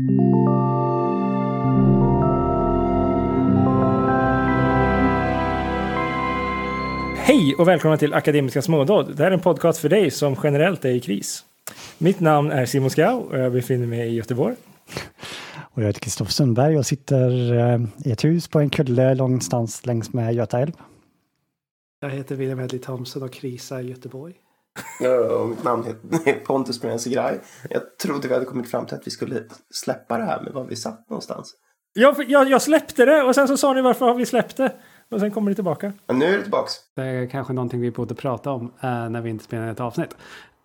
Hej och välkomna till Akademiska smådåd. Det här är en podcast för dig som generellt är i kris. Mitt namn är Simon Skau och jag befinner mig i Göteborg. Och jag heter Kristoffer Sundberg och sitter eh, i ett hus på en kulle någonstans längs med Göta älv. Jag heter William Hedley Thomson och krisar i Göteborg. Och mitt namn heter Pontus Mrensegraj. Jag trodde vi hade kommit fram till att vi skulle släppa det här med var vi satt någonstans. Jag, jag, jag släppte det och sen så sa ni varför har vi släppt det? Och sen kommer det tillbaka. Men nu är det tillbaks. Det är kanske någonting vi borde prata om eh, när vi inte spelar ett avsnitt.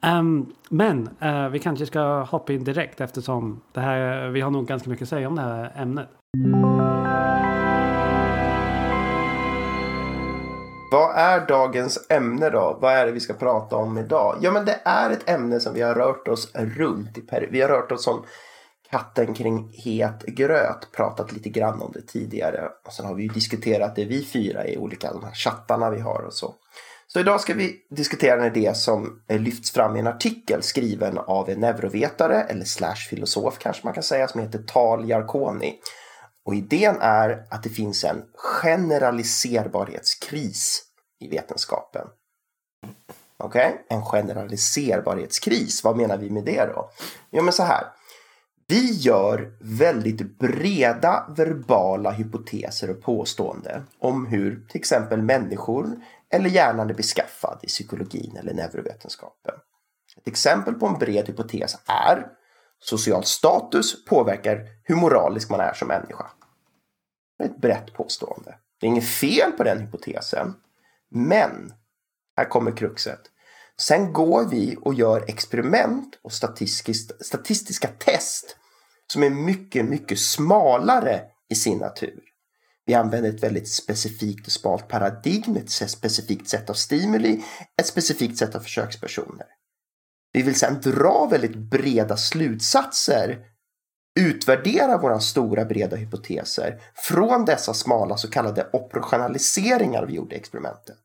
Um, men uh, vi kanske ska hoppa in direkt eftersom det här, vi har nog ganska mycket att säga om det här ämnet. Vad är dagens ämne då? Vad är det vi ska prata om idag? Ja, men det är ett ämne som vi har rört oss runt i. Per vi har rört oss som katten kring het gröt. Pratat lite grann om det tidigare. Och sen har vi ju diskuterat det vi fyra i olika de här chattarna vi har och så. Så idag ska vi diskutera en idé som lyfts fram i en artikel skriven av en neurovetare eller slash filosof kanske man kan säga som heter Tal Jarkoni. Och idén är att det finns en generaliserbarhetskris i vetenskapen. Okej, okay? en generaliserbarhetskris. Vad menar vi med det då? Jo, men så här. Vi gör väldigt breda verbala hypoteser och påståenden om hur till exempel människor eller hjärnan är beskaffad i psykologin eller neurovetenskapen. Ett exempel på en bred hypotes är social status påverkar hur moralisk man är som människa. Det är ett brett påstående. Det är inget fel på den hypotesen. Men, här kommer kruxet. Sen går vi och gör experiment och statistiska test som är mycket, mycket smalare i sin natur. Vi använder ett väldigt specifikt och smalt paradigm, ett specifikt sätt av stimuli, ett specifikt sätt av försökspersoner. Vi vill sedan dra väldigt breda slutsatser, utvärdera våra stora breda hypoteser från dessa smala så kallade operationaliseringar vi gjorde i experimentet.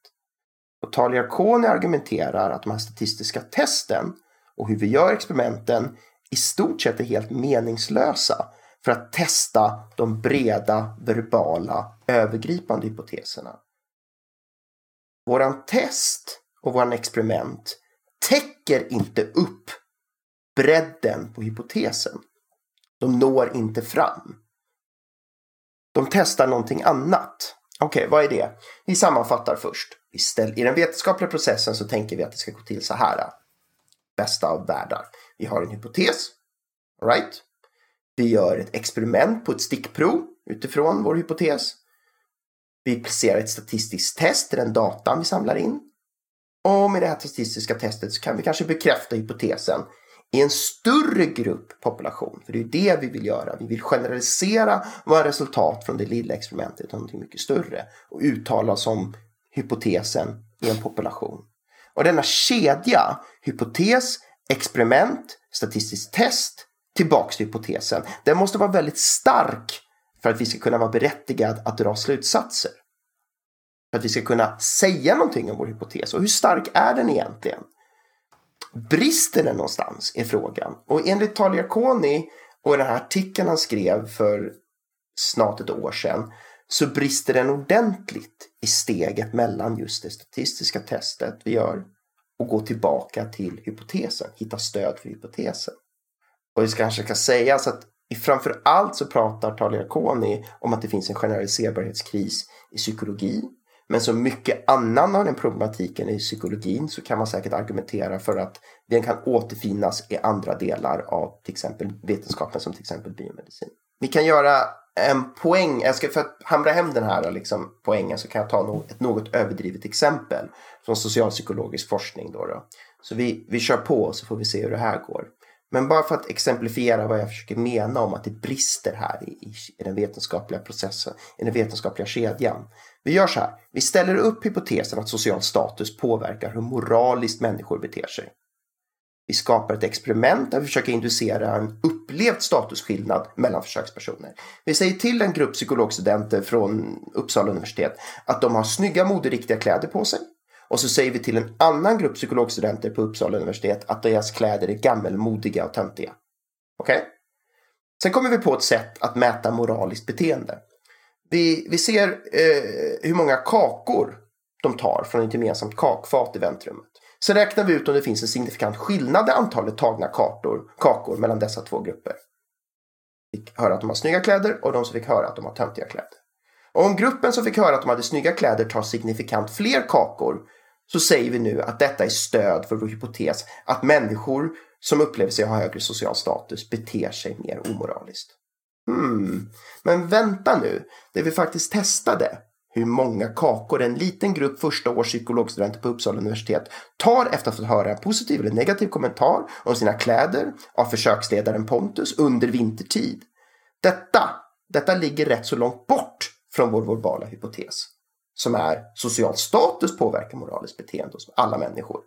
Och Taliarkoni argumenterar att de här statistiska testen och hur vi gör experimenten i stort sett är helt meningslösa för att testa de breda, verbala, övergripande hypoteserna. Våran test och våran experiment täcker inte upp bredden på hypotesen. De når inte fram. De testar någonting annat. Okej, okay, vad är det? Vi sammanfattar först. Istället, I den vetenskapliga processen så tänker vi att det ska gå till så här. Bästa av världar. Vi har en hypotes. Right? Vi gör ett experiment på ett stickprov utifrån vår hypotes. Vi placerar ett statistiskt test i den datan vi samlar in. Och med det här statistiska testet så kan vi kanske bekräfta hypotesen i en större grupp population. För det är det vi vill göra. Vi vill generalisera våra resultat från det lilla experimentet till någonting mycket större och uttala oss om hypotesen i en population. Och denna kedja, hypotes, experiment, statistiskt test, tillbaks till hypotesen. Den måste vara väldigt stark för att vi ska kunna vara berättigad att dra slutsatser. För att vi ska kunna säga någonting om vår hypotes. Och hur stark är den egentligen? Brister den någonstans är frågan. Och enligt Taliakoni och den här artikeln han skrev för snart ett år sedan så brister den ordentligt i steget mellan just det statistiska testet vi gör och gå tillbaka till hypotesen, hitta stöd för hypotesen. Och det kanske ska sägas att framför allt så pratar Taliakoni om att det finns en generaliserbarhetskris i psykologi. Men så mycket annan av den problematiken i psykologin så kan man säkert argumentera för att den kan återfinnas i andra delar av till exempel vetenskapen som till exempel biomedicin. Vi kan göra en poäng, jag ska för att hamra hem den här liksom, poängen så kan jag ta ett något överdrivet exempel från socialpsykologisk forskning. Då, då. Så vi, vi kör på så får vi se hur det här går. Men bara för att exemplifiera vad jag försöker mena om att det brister här i, i, den vetenskapliga processen, i den vetenskapliga kedjan. Vi gör så här, vi ställer upp hypotesen att social status påverkar hur moraliskt människor beter sig. Vi skapar ett experiment där vi försöker inducera en upplevd statusskillnad mellan försökspersoner. Vi säger till en grupp psykologstudenter från Uppsala universitet att de har snygga moderiktiga kläder på sig och så säger vi till en annan grupp psykologstudenter på Uppsala universitet att deras kläder är gammelmodiga och töntiga. Okej? Okay? Sen kommer vi på ett sätt att mäta moraliskt beteende. Vi, vi ser eh, hur många kakor de tar från ett gemensamt kakfat i väntrummet. Sen räknar vi ut om det finns en signifikant skillnad i antalet tagna kartor, kakor mellan dessa två grupper. Fick höra att de har snygga kläder och de som fick höra att de har töntiga kläder. Och om gruppen som fick höra att de hade snygga kläder tar signifikant fler kakor så säger vi nu att detta är stöd för vår hypotes att människor som upplever sig ha högre social status beter sig mer omoraliskt. Hmm, men vänta nu, det vi faktiskt testade hur många kakor en liten grupp första års psykologstudenter på Uppsala universitet tar efter att ha fått höra en positiv eller negativ kommentar om sina kläder av försöksledaren Pontus under vintertid. Detta, detta ligger rätt så långt bort från vår verbala hypotes som är social status påverkar moraliskt beteende hos alla människor.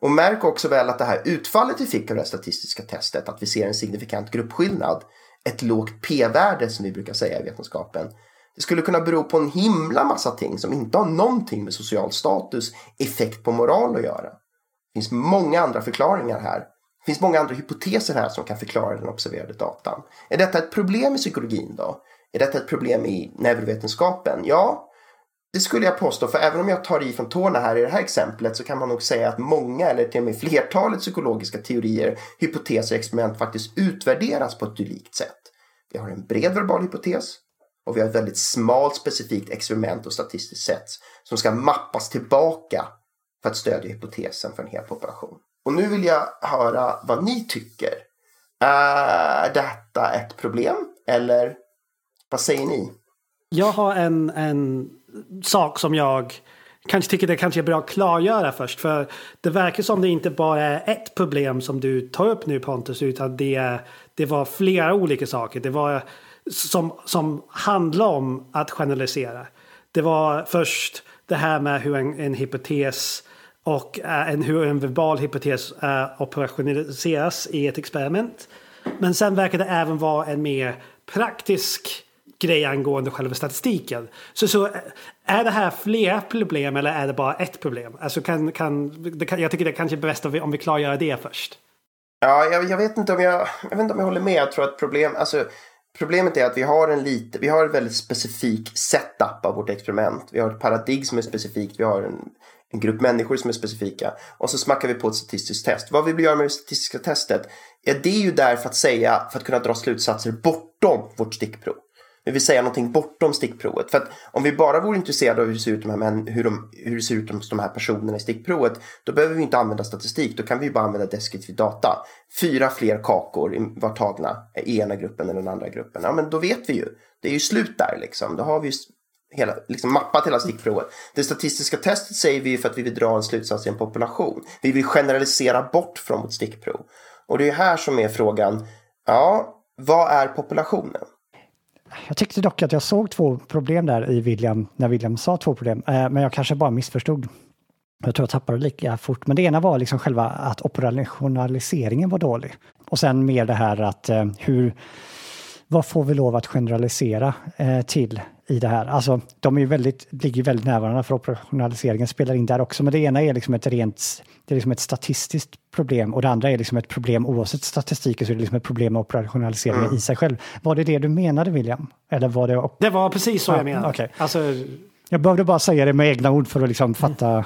Och märk också väl att det här utfallet vi fick av det statistiska testet, att vi ser en signifikant gruppskillnad, ett lågt p-värde som vi brukar säga i vetenskapen, det skulle kunna bero på en himla massa ting som inte har någonting med social status, effekt på moral att göra. Det finns många andra förklaringar här. Det finns många andra hypoteser här som kan förklara den observerade datan. Är detta ett problem i psykologin då? Är detta ett problem i neurovetenskapen? Ja, det skulle jag påstå, för även om jag tar i från tårna här i det här exemplet så kan man nog säga att många eller till och med flertalet psykologiska teorier, hypoteser och experiment faktiskt utvärderas på ett unikt sätt. Vi har en bred verbal hypotes och vi har ett väldigt smalt specifikt experiment och statistiskt sätt som ska mappas tillbaka för att stödja hypotesen för en hel population. Och nu vill jag höra vad ni tycker. Är detta ett problem eller vad säger ni? Jag har en, en sak som jag kanske tycker det kanske är bra att klargöra först. För det verkar som det inte bara är ett problem som du tar upp nu Pontus. Utan det, det var flera olika saker. Det var som, som handlar om att generalisera. Det var först det här med hur en, en hypotes och eh, en, hur en verbal hypotes uh, operationaliseras i ett experiment. Men sen verkar det även vara en mer praktisk grej angående själva statistiken. Så, så är det här flera problem eller är det bara ett problem? Alltså kan, kan, kan jag tycker det kanske är bäst om vi, om vi klargör det först. Ja, jag, jag, vet inte om jag, jag vet inte om jag håller med. Jag tror att problem, alltså, problemet är att vi har en lite, vi har en väldigt specifik setup av vårt experiment. Vi har ett paradigm som är specifikt. Vi har en, en grupp människor som är specifika. Och så smackar vi på ett statistiskt test. Vad vi vill göra med det statistiska testet? Ja, det är ju där för att säga, för att kunna dra slutsatser bortom vårt stickprov. Vi vill säga någonting bortom stickprovet. För att om vi bara vore intresserade av hur det ser ut, de här, hur, de, hur det ser ut hos de här personerna i stickprovet, då behöver vi inte använda statistik. Då kan vi bara använda deskriptiv data. Fyra fler kakor var tagna i ena gruppen eller den andra gruppen. Ja, men då vet vi ju. Det är ju slut där liksom. Då har vi hela, liksom mappat hela stickprovet. Det statistiska testet säger vi för att vi vill dra en slutsats i en population. Vi vill generalisera bort från vårt stickprov. Och det är här som är frågan, ja, vad är populationen? Jag tyckte dock att jag såg två problem där i William, när William sa två problem, eh, men jag kanske bara missförstod. Jag tror jag tappade lika fort, men det ena var liksom själva att operationaliseringen var dålig. Och sen mer det här att eh, hur, vad får vi lov att generalisera eh, till i det här? Alltså, de är ju väldigt, ligger väldigt nära varandra för operationaliseringen spelar in där också, men det ena är liksom ett rent det är liksom ett statistiskt problem och det andra är liksom ett problem oavsett statistiken så är det liksom ett problem med operationaliseringen mm. i sig själv. Var det det du menade William? Eller var det... Det var precis så ja, jag menade. Okay. Alltså... Jag behövde bara säga det med egna ord för att liksom fatta. Mm.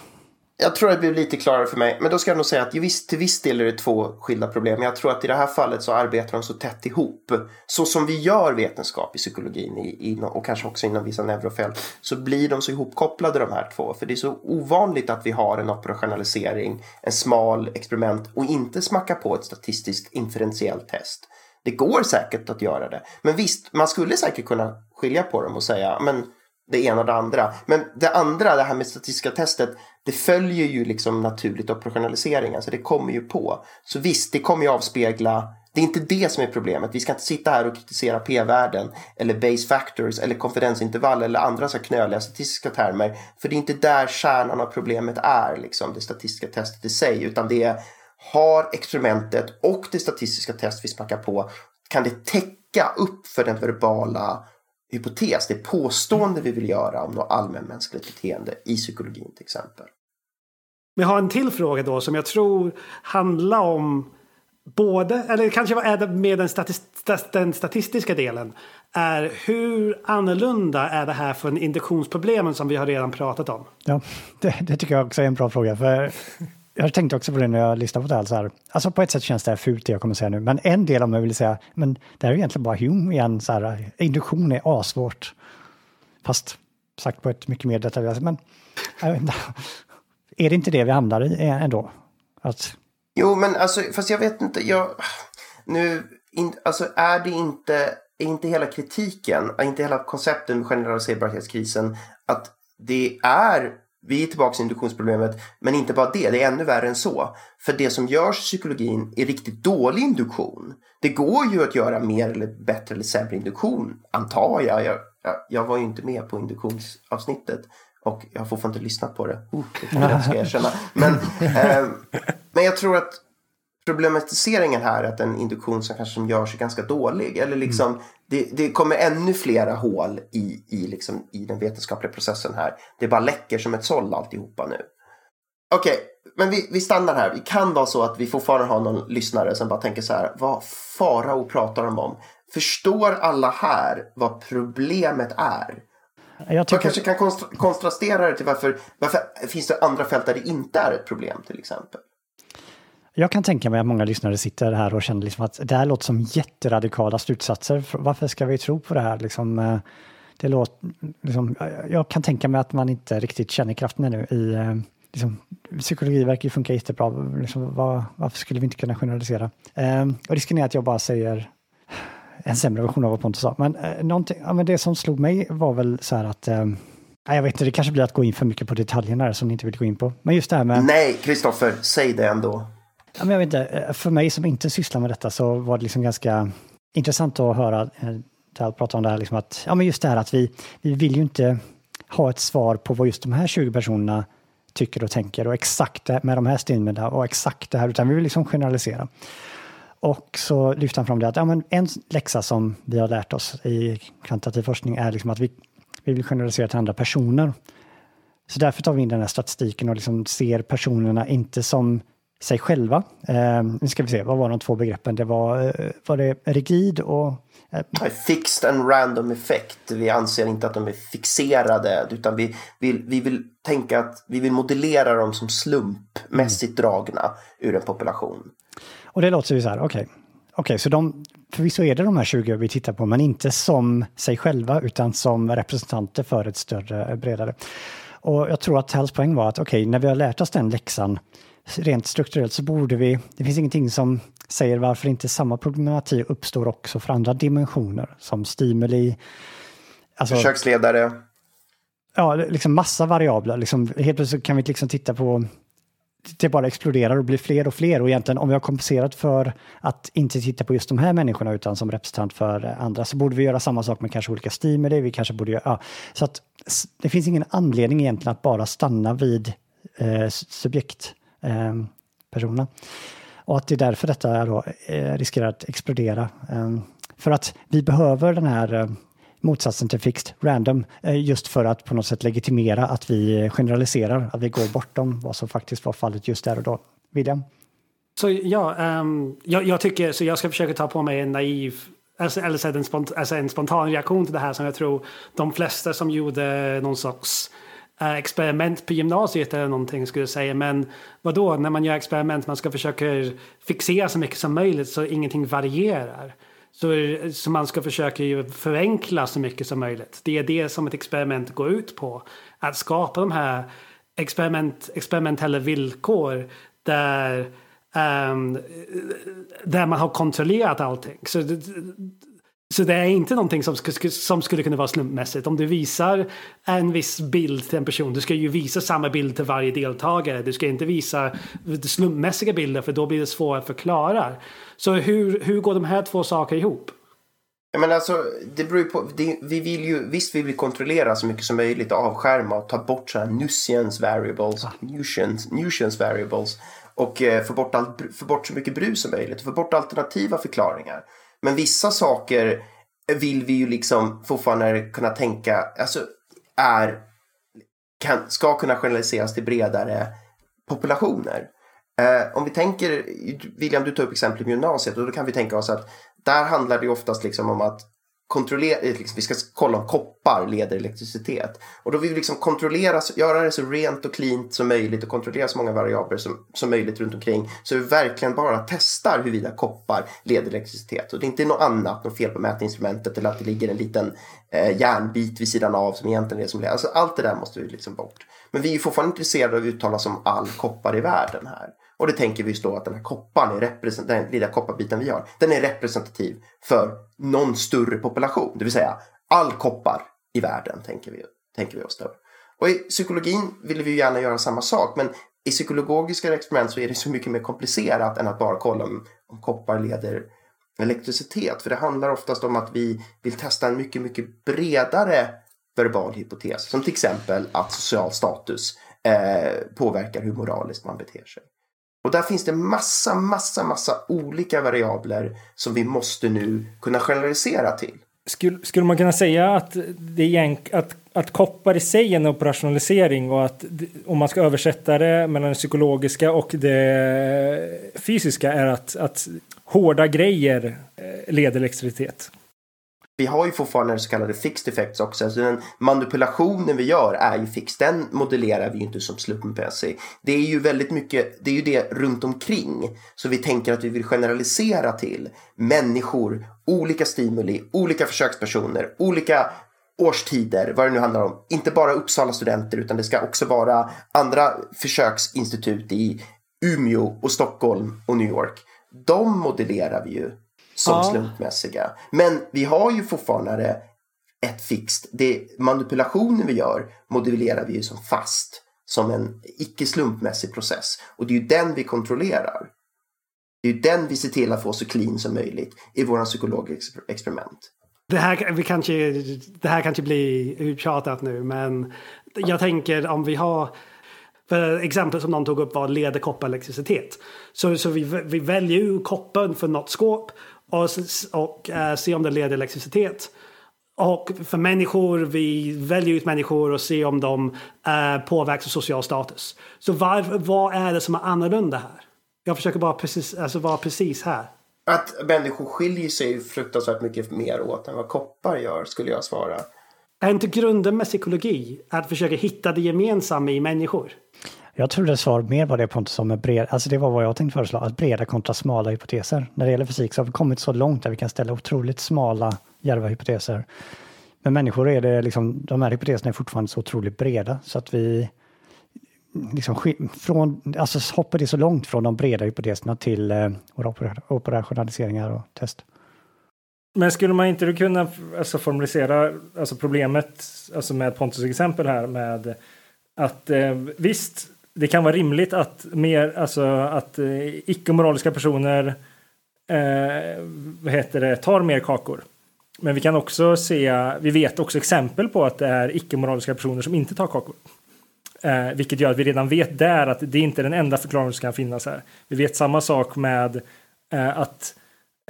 Jag tror att det blev lite klarare för mig. Men då ska jag nog säga att visst, till viss del är det två skilda problem. Jag tror att i det här fallet så arbetar de så tätt ihop. Så som vi gör vetenskap i psykologin i, i, och kanske också inom vissa neurofält. Så blir de så ihopkopplade de här två. För det är så ovanligt att vi har en operationalisering, en smal experiment och inte smacka på ett statistiskt inferentiellt test. Det går säkert att göra det. Men visst, man skulle säkert kunna skilja på dem och säga men det ena och det andra. Men det andra, det här med statistiska testet, det följer ju liksom naturligt operationaliseringen. så det kommer ju på. Så visst, det kommer ju avspegla det är inte det som är problemet. Vi ska inte sitta här och kritisera p-värden eller base factors eller konfidensintervall eller andra så knöliga statistiska termer. För det är inte där kärnan av problemet är, liksom, det statistiska testet i sig. Utan det är, har experimentet och det statistiska test vi smackar på, kan det täcka upp för den verbala hypotes, det påstående vi vill göra om något allmänmänskligt beteende i psykologin till exempel. Vi har en till fråga då som jag tror handlar om både, eller kanske är det med den, statist, den statistiska delen, är hur annorlunda är det här från induktionsproblemen som vi har redan pratat om? Ja, det, det tycker jag också är en bra fråga. För jag tänkte också på det när jag lyssnade på det här. Så här. Alltså på ett sätt känns det här fult det jag kommer säga nu, men en del av mig vill säga, men det här är egentligen bara Hume igen. Så här, induktion är asvårt. Fast sagt på ett mycket mer detaljerat sätt. Men är det inte det vi hamnar i eh, ändå? Att... Jo, men alltså, fast jag vet inte. Jag, nu, in, alltså är det inte, är inte hela kritiken, är inte hela konceptet med generaliserbarhetskrisen att det är vi är tillbaka i induktionsproblemet, men inte bara det, det är ännu värre än så. För det som görs i psykologin är riktigt dålig induktion. Det går ju att göra mer eller bättre eller sämre induktion, antar jag. Jag, jag, jag var ju inte med på induktionsavsnittet och jag har fortfarande inte lyssnat på det. Uh, det ska jag erkänna. Men, eh, men jag tror att problematiseringen här är att en induktion som kanske som görs är ganska dålig. Eller liksom, mm det, det kommer ännu flera hål i, i, liksom, i den vetenskapliga processen här. Det bara läcker som ett såll alltihopa nu. Okej, okay, men vi, vi stannar här. Det kan vara så att vi fortfarande har någon lyssnare som bara tänker så här. Vad farao pratar de om? Förstår alla här vad problemet är? Jag tycker... Man kanske kan kontrastera det till varför, varför finns det andra fält där det inte är ett problem till exempel? Jag kan tänka mig att många lyssnare sitter här och känner liksom att det här låter som jätteradikala slutsatser. Varför ska vi tro på det här? Liksom, eh, det låter, liksom, eh, jag kan tänka mig att man inte riktigt känner kraften ännu i eh, liksom, psykologi verkar ju funka jättebra. Liksom, var, varför skulle vi inte kunna generalisera? Eh, och risken är att jag bara säger en sämre version av vad Pontus sa. Men, eh, ja, men det som slog mig var väl så här att eh, jag vet inte, det kanske blir att gå in för mycket på detaljerna som ni inte vill gå in på. Men just det här med... Nej, Kristoffer, säg det ändå. Ja, men jag vet inte, eh, för mig som inte sysslar med detta så var det liksom ganska intressant att höra eh, Tal prata om det här, liksom att, ja men just det här att vi, vi vill ju inte ha ett svar på vad just de här 20 personerna tycker och tänker och exakt det med de här styrmedlen, och exakt det här, utan vi vill liksom generalisera. Och så lyfter han fram det att ja, men en läxa som vi har lärt oss i kvantitativ forskning är liksom att vi, vi vill generalisera till andra personer. Så därför tar vi in den här statistiken och liksom ser personerna inte som sig själva. Eh, nu ska vi se, vad var de två begreppen? Det var, eh, var det rigid och... Eh, Fixed and random effect. Vi anser inte att de är fixerade utan vi vill, vi vill tänka att vi vill modellera dem som slumpmässigt mm. dragna ur en population. Och det låter ju så här, okej. Okay. Okej, okay, så de, förvisso är det de här 20 vi tittar på, men inte som sig själva utan som representanter för ett större, bredare. Och jag tror att Halls poäng var att okej, okay, när vi har lärt oss den läxan rent strukturellt så borde vi, det finns ingenting som säger varför inte samma problematik uppstår också för andra dimensioner som stimuli. Alltså, Försöksledare. Ja, liksom massa variabler. Liksom, helt plötsligt kan vi liksom titta på det bara exploderar och blir fler och fler och egentligen om vi har kompenserat för att inte titta på just de här människorna utan som representant för andra så borde vi göra samma sak med kanske olika stimuli. Vi kanske borde göra, ja, så att det finns ingen anledning egentligen att bara stanna vid eh, subjekt Eh, personerna. Och att det är därför detta då, eh, riskerar att explodera. Ehm, för att vi behöver den här eh, motsatsen till fixed, random, just för att på något sätt legitimera att vi generaliserar, att vi går bortom vad som faktiskt var fallet just där och då. William? Så ja, um, jag, jag, tycker, så jag ska försöka ta på mig en naiv Alltså, eller så en, spont, alltså en spontan reaktion till det här som jag tror de flesta som gjorde någon sorts Eh, experiment på gymnasiet eller någonting skulle jag säga. Men vad då när man gör experiment man ska försöka fixera så mycket som möjligt så ingenting varierar. Så, så man ska försöka ju förenkla så mycket som möjligt. Det är det som ett experiment går ut på. Att skapa de här experiment, experimentella villkor där, um, där man har kontrollerat allting. Så så det är inte någonting som, som skulle kunna vara slumpmässigt. Om du visar en viss bild till en person, du ska ju visa samma bild till varje deltagare. Du ska inte visa slumpmässiga bilder för då blir det svårare att förklara. Så hur, hur går de här två sakerna ihop? Men alltså, det beror på, det, vi vill ju, visst vi vill kontrollera så mycket som möjligt, avskärma och ta bort sådana nuisance variables, ah. nuisance, nuisance variables och eh, få, bort allt, få bort så mycket brus som möjligt, få bort alternativa förklaringar. Men vissa saker vill vi ju liksom fortfarande kunna tänka, alltså är, kan, ska kunna generaliseras till bredare populationer. Eh, om vi tänker, William du tar upp exempel med gymnasiet och då kan vi tänka oss att där handlar det oftast liksom om att kontrollera, eh, liksom, vi ska kolla om koppar leder elektricitet. Och då vill vi liksom kontrollera, göra det så rent och cleant som möjligt och kontrollera så många variabler som, som möjligt runt omkring. Så vi verkligen bara testar huruvida koppar leder elektricitet. Och det är inte något annat, något fel på mätinstrumentet eller att det ligger en liten eh, järnbit vid sidan av som egentligen är det som leder. Alltså allt det där måste vi liksom bort. Men vi är fortfarande intresserade av att uttala oss om all koppar i världen här. Och det tänker vi då att den här kopparn är den lilla kopparbiten vi har, den är representativ för någon större population. Det vill säga all koppar i världen tänker vi, tänker vi oss då. Och i psykologin vill vi gärna göra samma sak men i psykologiska experiment så är det så mycket mer komplicerat än att bara kolla om, om koppar leder elektricitet. För det handlar oftast om att vi vill testa en mycket, mycket bredare verbal hypotes. Som till exempel att social status eh, påverkar hur moraliskt man beter sig. Och där finns det massa, massa, massa olika variabler som vi måste nu kunna generalisera till. Skulle, skulle man kunna säga att, det är, att, att koppar i sig är en operationalisering och att om man ska översätta det mellan det psykologiska och det fysiska är att, att hårda grejer eh, leder elektricitet? Vi har ju fortfarande så kallade fixed effects också. Alltså den manipulationen vi gör är ju fix. Den modellerar vi ju inte som slumpmässig. Det är ju väldigt mycket, det är ju det runt omkring. Så vi tänker att vi vill generalisera till människor, olika stimuli, olika försökspersoner, olika årstider, vad det nu handlar om. Inte bara Uppsala studenter utan det ska också vara andra försöksinstitut i Umeå och Stockholm och New York. De modellerar vi ju som ja. slumpmässiga. Men vi har ju fortfarande ett fixt. Det manipulationen vi gör modellerar vi ju som fast. Som en icke slumpmässig process. Och det är ju den vi kontrollerar. Det är ju den vi ser till att få så clean som möjligt i våra psykologiska experiment. Det här, vi kanske, det här kanske blir uttjatat nu men jag tänker om vi har för exempel som någon tog upp var leder koppar elektricitet. Så, så vi, vi väljer ju koppern för något skåp och, och äh, se om det leder elektricitet. Och för människor, vi väljer ut människor och ser om de äh, påverkas av social status. Så var, vad är det som är annorlunda här? Jag försöker bara precis, alltså vara precis här. Att människor skiljer sig fruktansvärt mycket mer åt än vad koppar gör, skulle jag svara. Är inte grunden med psykologi att försöka hitta det gemensamma i människor? Jag trodde svar mer var det Pontus som är bred, alltså det var vad jag tänkte föreslå, att breda kontra smala hypoteser. När det gäller fysik så har vi kommit så långt där vi kan ställa otroligt smala, djärva hypoteser. Men människor är det liksom, de här hypoteserna är fortfarande så otroligt breda så att vi liksom från, alltså hoppar det så långt från de breda hypoteserna till eh, operationaliseringar och test. Men skulle man inte kunna alltså, formalisera alltså problemet alltså med Pontus exempel här med att eh, visst, det kan vara rimligt att, mer, alltså, att eh, icke-moraliska personer eh, vad heter det, tar mer kakor. Men vi kan också se, vi vet också exempel på att det är icke-moraliska personer som inte tar kakor. Eh, vilket gör att vi redan vet där att det inte är den enda förklaringen som kan finnas här. Vi vet samma sak med eh, att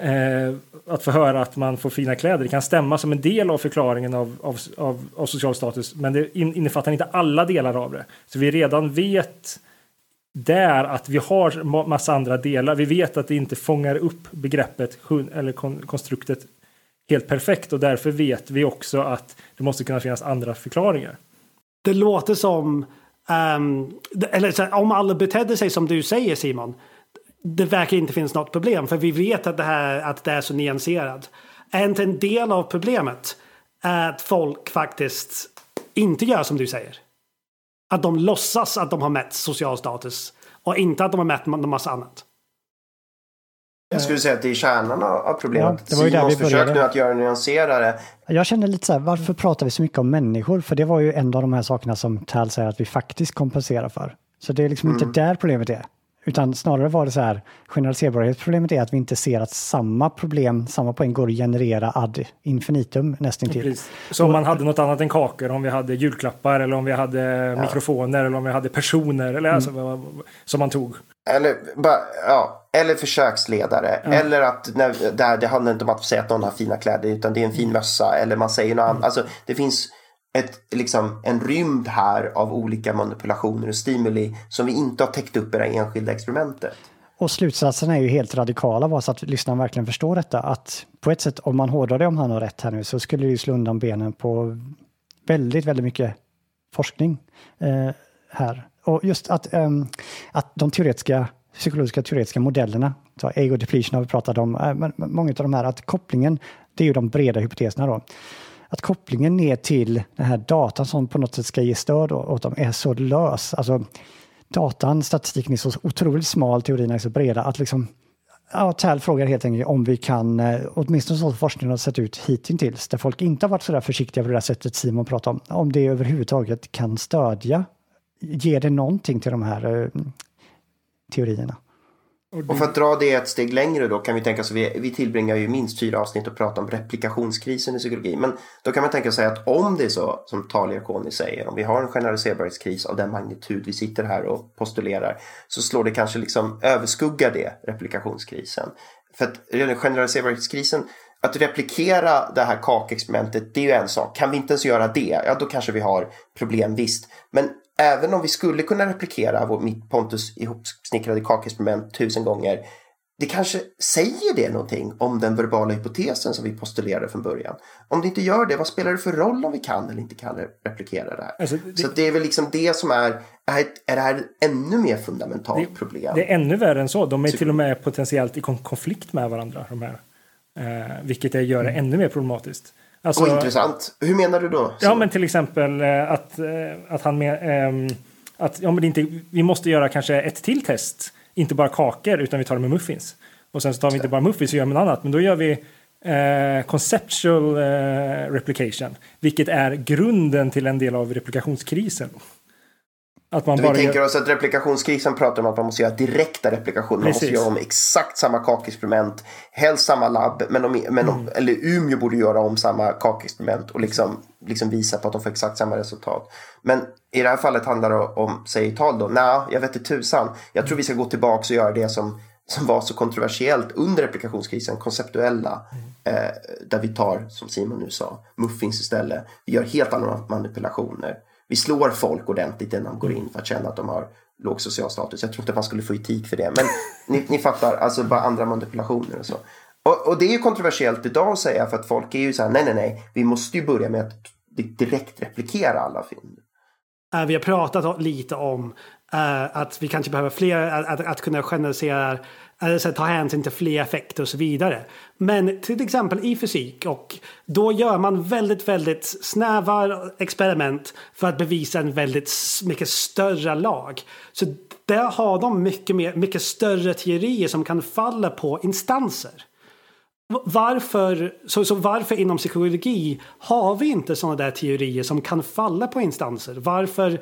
eh, att få höra att man får fina kläder. Det kan stämma som en del av förklaringen av, av, av, av social status, men det innefattar inte alla delar av det. Så vi redan vet där att vi har massa andra delar. Vi vet att det inte fångar upp begreppet eller konstruktet helt perfekt och därför vet vi också att det måste kunna finnas andra förklaringar. Det låter som, um, eller om alla betedde sig som du säger Simon, det verkar inte finnas något problem för vi vet att det, här, att det är så nyanserat. Är inte en del av problemet att folk faktiskt inte gör som du säger? Att de låtsas att de har mätt social status och inte att de har mätt en massa annat. Jag skulle säga att det är kärnan av problemet. Ja, det var ju Simons försök nu att göra nyanserare. Jag känner lite så här, varför pratar vi så mycket om människor? För det var ju en av de här sakerna som Tal säger att vi faktiskt kompenserar för. Så det är liksom mm. inte där problemet är. Utan snarare var det så här, generaliserbarhetsproblemet är att vi inte ser att samma problem, samma poäng går att generera ad infinitum nästintill. Så om man hade något annat än kakor, om vi hade julklappar eller om vi hade ja. mikrofoner eller om vi hade personer eller mm. alltså, som man tog. Eller, ja, eller försöksledare. Ja. Eller att när, där, det handlar inte om att säga att någon har fina kläder utan det är en fin mössa. Eller man säger något annat. Mm. Alltså, det finns ett, liksom, en rymd här av olika manipulationer och stimuli som vi inte har täckt upp i det enskilda experimentet. Och slutsatserna är ju helt radikala bara så att lyssnaren verkligen förstår detta. Att på ett sätt, om man hårdrar det om han har rätt här nu, så skulle det ju slå undan benen på väldigt, väldigt mycket forskning eh, här. Och just att, eh, att de teoretiska, psykologiska teoretiska modellerna, så ego depletion har vi pratat om, eh, men många av de här, att kopplingen, det är ju de breda hypoteserna då att kopplingen ner till den här datan som på något sätt ska ge stöd åt dem är så lös. Alltså, datan, statistiken är så otroligt smal, teorierna är så breda att liksom Ja, Tal frågar helt enkelt om vi kan, eh, åtminstone så forskningen har sett ut hittills, där folk inte har varit så där försiktiga på det där sättet Simon pratar om, om det överhuvudtaget kan stödja, ger det någonting till de här eh, teorierna? Och för att dra det ett steg längre då kan vi tänka oss, vi, vi tillbringar ju minst fyra avsnitt och pratar om replikationskrisen i psykologi. Men då kan man tänka sig att om det är så som Talia Koni säger, om vi har en generaliserbarhetskris av den magnitud vi sitter här och postulerar, så slår det kanske liksom överskugga det, replikationskrisen. För att generaliserbarhetskrisen, att replikera det här kakexperimentet, det är ju en sak. Kan vi inte ens göra det, ja då kanske vi har problem visst. Men även om vi skulle kunna replikera vår, mitt Pontus ihopsnickrade kakexperiment tusen gånger, det kanske säger det någonting om den verbala hypotesen som vi postulerade från början. Om det inte gör det, vad spelar det för roll om vi kan eller inte kan replikera det här? Alltså, det, Så det är väl liksom det som är, är, är det här ett ännu mer fundamentalt det, problem? Det är ännu värre än så. De är till och med potentiellt i konflikt med varandra, de här. Eh, vilket gör det mm. ännu mer problematiskt. Alltså, och intressant. Hur menar du då? Ja, men till exempel eh, att, eh, att han med, ähm, att ja, men inte, vi måste göra kanske ett till test. Inte bara kakor, utan vi tar det med muffins. Och sen så tar vi inte bara muffins och gör med något annat. Men då gör vi eh, conceptual eh, replication. Vilket är grunden till en del av replikationskrisen. Att man bara vi tänker gör... oss att replikationskrisen pratar om att man måste göra direkta replikationer. Man måste göra om exakt samma kakexperiment. Helst samma labb. Men om, men om, mm. Eller Umeå borde göra om samma kakexperiment och liksom, liksom visa på att de får exakt samma resultat. Men i det här fallet handlar det om, säger tal då, nej, jag vet inte tusan. Jag tror vi ska gå tillbaka och göra det som, som var så kontroversiellt under replikationskrisen, konceptuella. Mm. Eh, där vi tar, som Simon nu sa, muffins istället. Vi gör helt andra manipulationer vi slår folk ordentligt innan de går in för att känna att de har låg social status. Jag tror inte man skulle få etik för det. Men ni, ni fattar, alltså bara andra manipulationer och så. Och, och, det är ju kontroversiellt idag att säga för att folk är ju så här, nej, nej, nej, vi måste ju börja med att direkt replikera alla fynd. Eh, vi har pratat lite om uh, att vi kanske behöver fler, att, att kunna generalisera Alltså ta hänsyn till fler effekter och så vidare. Men till exempel i fysik och då gör man väldigt, väldigt snäva experiment för att bevisa en väldigt mycket större lag. Så där har de mycket, mer, mycket större teorier som kan falla på instanser. Varför, så, så varför inom psykologi har vi inte sådana där teorier som kan falla på instanser? Varför,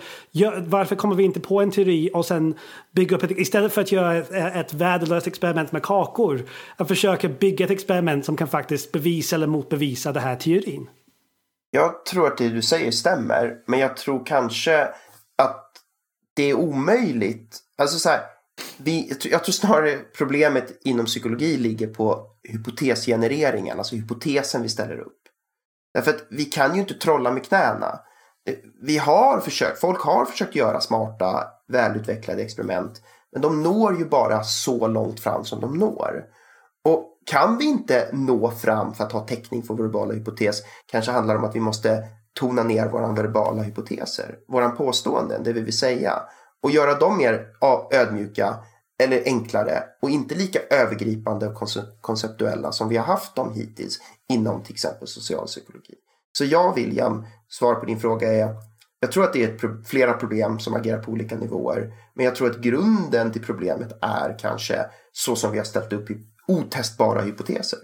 varför kommer vi inte på en teori och sen bygga upp ett, istället för att göra ett, ett värdelöst experiment med kakor, att försöka bygga ett experiment som kan faktiskt bevisa eller motbevisa den här teorin? Jag tror att det du säger stämmer, men jag tror kanske att det är omöjligt. Alltså så här, vi, jag tror snarare problemet inom psykologi ligger på hypotesgenereringen, alltså hypotesen vi ställer upp. Därför att vi kan ju inte trolla med knäna. Eh, vi har försökt, folk har försökt göra smarta, välutvecklade experiment. Men de når ju bara så långt fram som de når. Och kan vi inte nå fram för att ha täckning för vår verbala hypotes kanske handlar det om att vi måste tona ner våra verbala hypoteser, våra påståenden, det vi vill säga och göra dem mer ödmjuka eller enklare och inte lika övergripande och konceptuella som vi har haft dem hittills inom till exempel socialpsykologi. Så jag William, svar på din fråga är jag tror att det är flera problem som agerar på olika nivåer. Men jag tror att grunden till problemet är kanske så som vi har ställt upp otestbara hypoteser.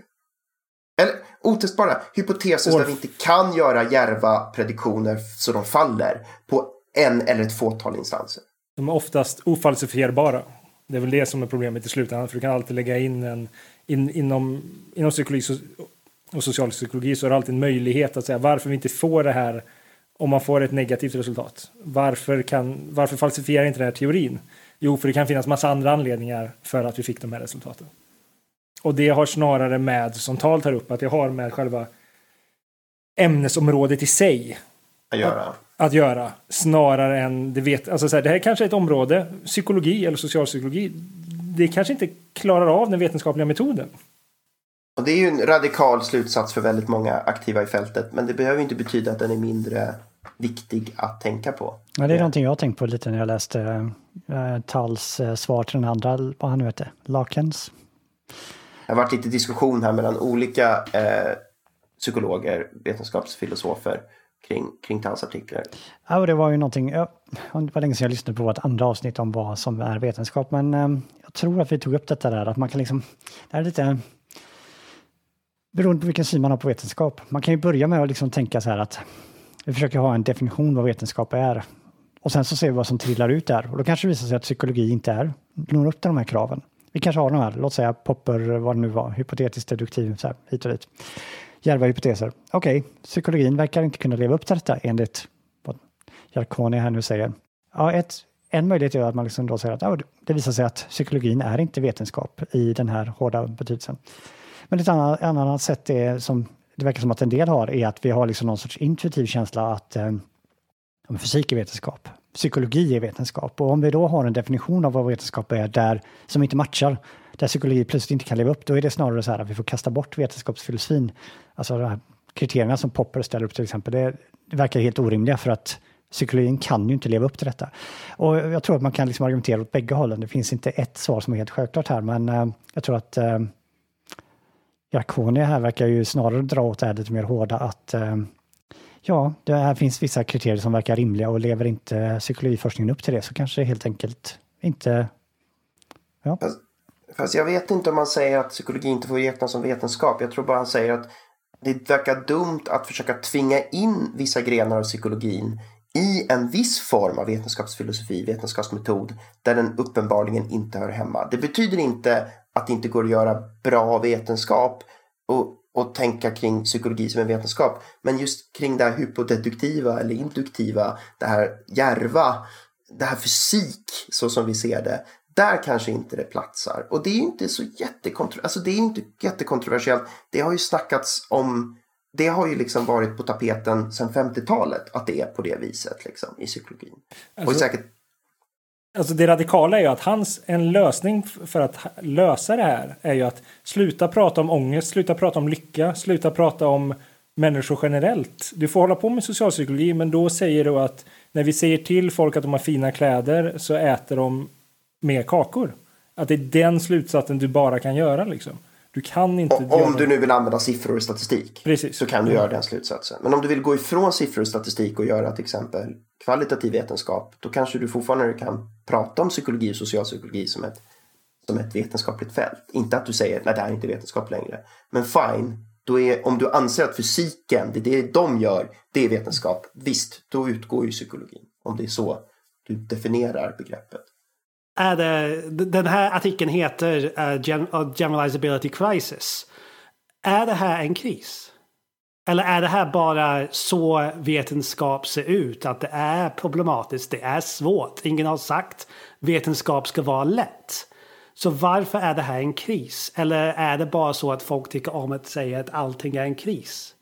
Eller otestbara hypoteser Orf. där vi inte kan göra järva prediktioner så de faller på en eller ett fåtal instanser. De är oftast ofalsifierbara. Det är väl det som är problemet i slutändan. För du kan alltid lägga in en... In, inom, inom psykologi och socialpsykologi så är det alltid en möjlighet att säga varför vi inte får det här om man får ett negativt resultat. Varför, kan, varför falsifierar inte den här teorin? Jo, för det kan finnas massa andra anledningar för att vi fick de här resultaten. Och det har snarare med, som Tal tar upp, att det har med själva ämnesområdet i sig att göra. att göra snarare än det vet. Alltså så här, det här kanske är ett område, psykologi eller socialpsykologi. Det kanske inte klarar av den vetenskapliga metoden. Och det är ju en radikal slutsats för väldigt många aktiva i fältet. Men det behöver inte betyda att den är mindre viktig att tänka på. Ja, det är någonting jag har tänkt på lite när jag läste äh, Talls äh, svar till den andra, vad han nu heter, Lakens. Det har varit lite diskussion här mellan olika eh, psykologer, vetenskapsfilosofer kring, kring hans artiklar. Ja, och det var ju någonting, det var länge sedan jag lyssnade på vårt andra avsnitt om vad som är vetenskap, men eh, jag tror att vi tog upp detta där, att man kan liksom, det är lite beroende på vilken syn man har på vetenskap. Man kan ju börja med att liksom tänka så här att vi försöker ha en definition vad vetenskap är. Och sen så ser vi vad som trillar ut där. Och då kanske det visar sig att psykologi inte är, når upp till de här kraven. Vi kanske har de här, låt säga Popper, vad det nu var, hypotetiskt deduktiv, så här, hit och dit. Djärva hypoteser. Okej, okay, psykologin verkar inte kunna leva upp till detta enligt vad Jarkoni här nu säger. Ja, ett, en möjlighet är att man liksom då säger att ja, det visar sig att psykologin är inte vetenskap i den här hårda betydelsen. Men ett annat, annat sätt är som det verkar som att en del har är att vi har liksom någon sorts intuitiv känsla att eh, fysik är vetenskap, psykologi är vetenskap och om vi då har en definition av vad vetenskap är där som inte matchar, där psykologi plötsligt inte kan leva upp, då är det snarare så här att vi får kasta bort vetenskapsfilosofin. Alltså de här kriterierna som Popper ställer upp till exempel, det, det verkar helt orimliga för att psykologin kan ju inte leva upp till detta. Och jag tror att man kan liksom argumentera åt bägge hållen. Det finns inte ett svar som är helt självklart här, men eh, jag tror att eh, Jakonia här verkar ju snarare dra åt det här lite mer hårda att eh, ja, det här finns vissa kriterier som verkar rimliga och lever inte psykologiforskningen upp till det så kanske det helt enkelt inte... Ja. Alltså, Fast, jag vet inte om man säger att psykologi inte får räknas som vetenskap. Jag tror bara han säger att det verkar dumt att försöka tvinga in vissa grenar av psykologin i en viss form av vetenskapsfilosofi, vetenskapsmetod, där den uppenbarligen inte hör hemma. Det betyder inte att det inte går att göra bra vetenskap och, och tänka kring psykologi som en vetenskap. Men just kring det här hypodeduktiva eller induktiva, det här järva, det här fysik så som vi ser det. Där kanske inte det platsar. Och det är inte så jättekontro alltså det är inte jättekontroversiellt. Det har ju snackats om det har ju liksom varit på tapeten sedan 50-talet att det är på det viset liksom, i psykologin. Alltså, och säkert... alltså det radikala är ju att hans, en lösning för att lösa det här är ju att sluta prata om ångest, sluta prata om lycka, sluta prata om människor generellt. Du får hålla på med socialpsykologi men då säger du att när vi säger till folk att de har fina kläder så äter de mer kakor. Att det är den slutsatsen du bara kan göra liksom. Du kan inte... Om, om du nu vill använda siffror och statistik. Precis. Så kan du göra den slutsatsen. Men om du vill gå ifrån siffror och statistik och göra till exempel kvalitativ vetenskap. Då kanske du fortfarande kan prata om psykologi och socialpsykologi som ett, som ett vetenskapligt fält. Inte att du säger nej det här är inte vetenskap längre. Men fine. Då är, om du anser att fysiken, det är det de gör, det är vetenskap. Visst, då utgår ju psykologin. Om det är så du definierar begreppet är det, den här artikeln heter uh, Generalizability Crisis. Är det här en kris? Eller är det här bara så vetenskap ser ut? Att det är problematiskt, det är svårt. Ingen har sagt vetenskap ska vara lätt. Så varför är det här en kris? Eller är det bara så att folk tycker om att säga att allting är en kris?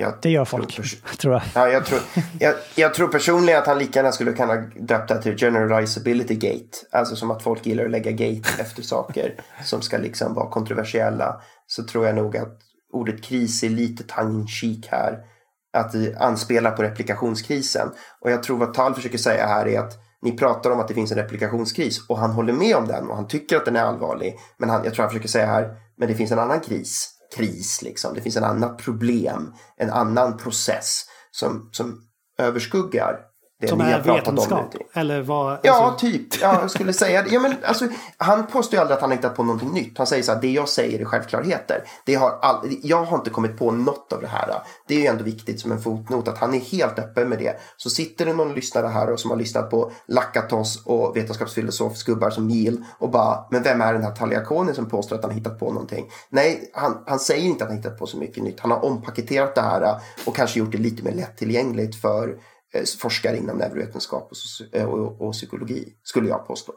Jag det gör folk, tror, tror jag. Ja, jag, tror, jag, jag, tror personligen att han lika gärna skulle kunna döpt det till generalizability gate. Alltså som att folk gillar att lägga gate efter saker som ska liksom vara kontroversiella. Så tror jag nog att ordet kris är lite tongue in här. Att anspela på replikationskrisen. Och jag tror vad Tal försöker säga här är att ni pratar om att det finns en replikationskris och han håller med om den och han tycker att den är allvarlig. Men han, jag tror han försöker säga här, men det finns en annan kris kris. Liksom. Det finns en annat problem, en annan process som, som överskuggar det som är vetenskap? Eller vad, alltså... Ja, typ. Ja, jag skulle säga det. Ja, men, alltså, han påstår ju aldrig att han hittat på någonting nytt. Han säger så här, det jag säger är självklarheter. Det har all... Jag har inte kommit på något av det här. Det är ju ändå viktigt som en fotnot att han är helt öppen med det. Så sitter det någon lyssnare här och som har lyssnat på Lakatos och vetenskapsfilosof gubbar som Neil och bara, men vem är den här Taliakoni som påstår att han har hittat på någonting? Nej, han, han säger inte att han hittat på så mycket nytt. Han har ompaketerat det här och kanske gjort det lite mer lättillgängligt för Eh, forskare inom neurovetenskap och, eh, och, och, psykologi, skulle jag påstå.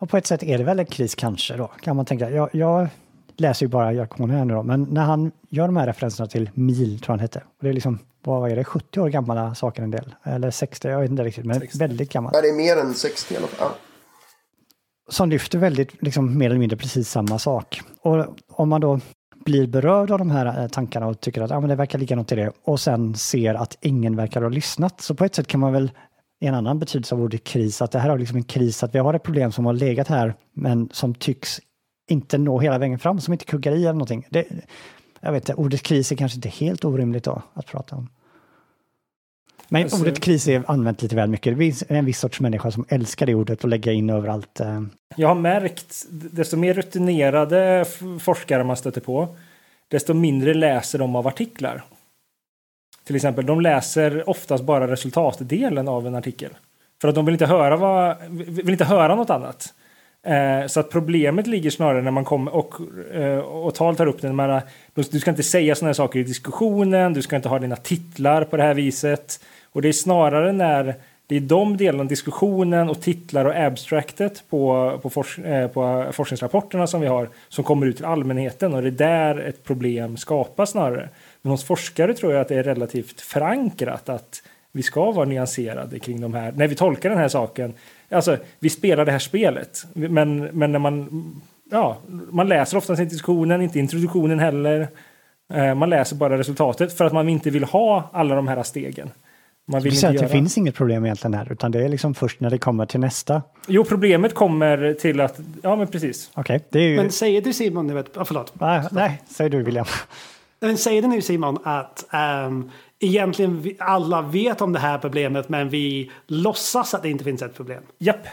Och på ett sätt är det väl en kris kanske då, kan man tänka. Jag, jag läser ju bara jargongen här nu då, men när han gör de här referenserna till mil, tror han hette, och det är liksom, vad är det, 70 år gamla saker en del, eller 60, jag vet inte riktigt, men 60. väldigt gammalt. Ja, det är mer än 60 i alla fall. Ja. som lyfter väldigt, liksom, mer eller mindre precis samma sak. Och om man då blir berörd av de här eh, tankarna och tycker att ah, men det verkar ligga något i det och sen ser att ingen verkar ha lyssnat, så på ett sätt kan man väl i en annan betydelse av ordet kris, att det här har liksom en kris, att vi har ett problem som har legat här, men som tycks inte nå hela vägen fram, som inte kuggar i eller någonting. Det, jag vet inte, ordet kris är kanske inte helt orimligt då att prata om. Men Alltså- ordet kris är använt lite väl mycket. Det finns en viss sorts människa som älskar det ordet och lägger in överallt. eh, Jag har märkt, desto mer rutinerade forskare man stöter på, desto mindre läser de av artiklar. Till exempel, de läser oftast bara resultatdelen av en artikel. För att de vill inte höra, vad, vill inte höra något annat. Eh, så att problemet ligger snarare när man kommer och, eh, och tal tar upp det. när man- Du ska inte säga sådana här saker i diskussionen, du ska inte ha dina titlar på det här viset. Och det är snarare när det är de delarna, diskussionen och titlar och abstractet på, på, forsk, eh, på forskningsrapporterna som vi har som kommer ut till allmänheten och det är där ett problem skapas snarare. Men hos forskare tror jag att det är relativt förankrat att vi ska vara nyanserade kring de här, när vi tolkar den här saken. Alltså, vi spelar det här spelet, men, men när man, ja, man läser oftast inte diskussionen, inte introduktionen heller. Eh, Man läser bara resultatet för att man inte vill ha alla de här stegen. Man vill Vi inte att det göra... finns inget problem egentligen här, utan det är liksom först när det kommer till nästa. Jo, problemet kommer till att... Ja, men precis. Okej, det är ju... Men säger du Simon, nu vet, ah, förlåt. nej, nej, säger du William. Men säger du nu Simon att um, egentligen vi, alla vet om det här problemet men vi låtsas att det inte finns ett problem? Japp.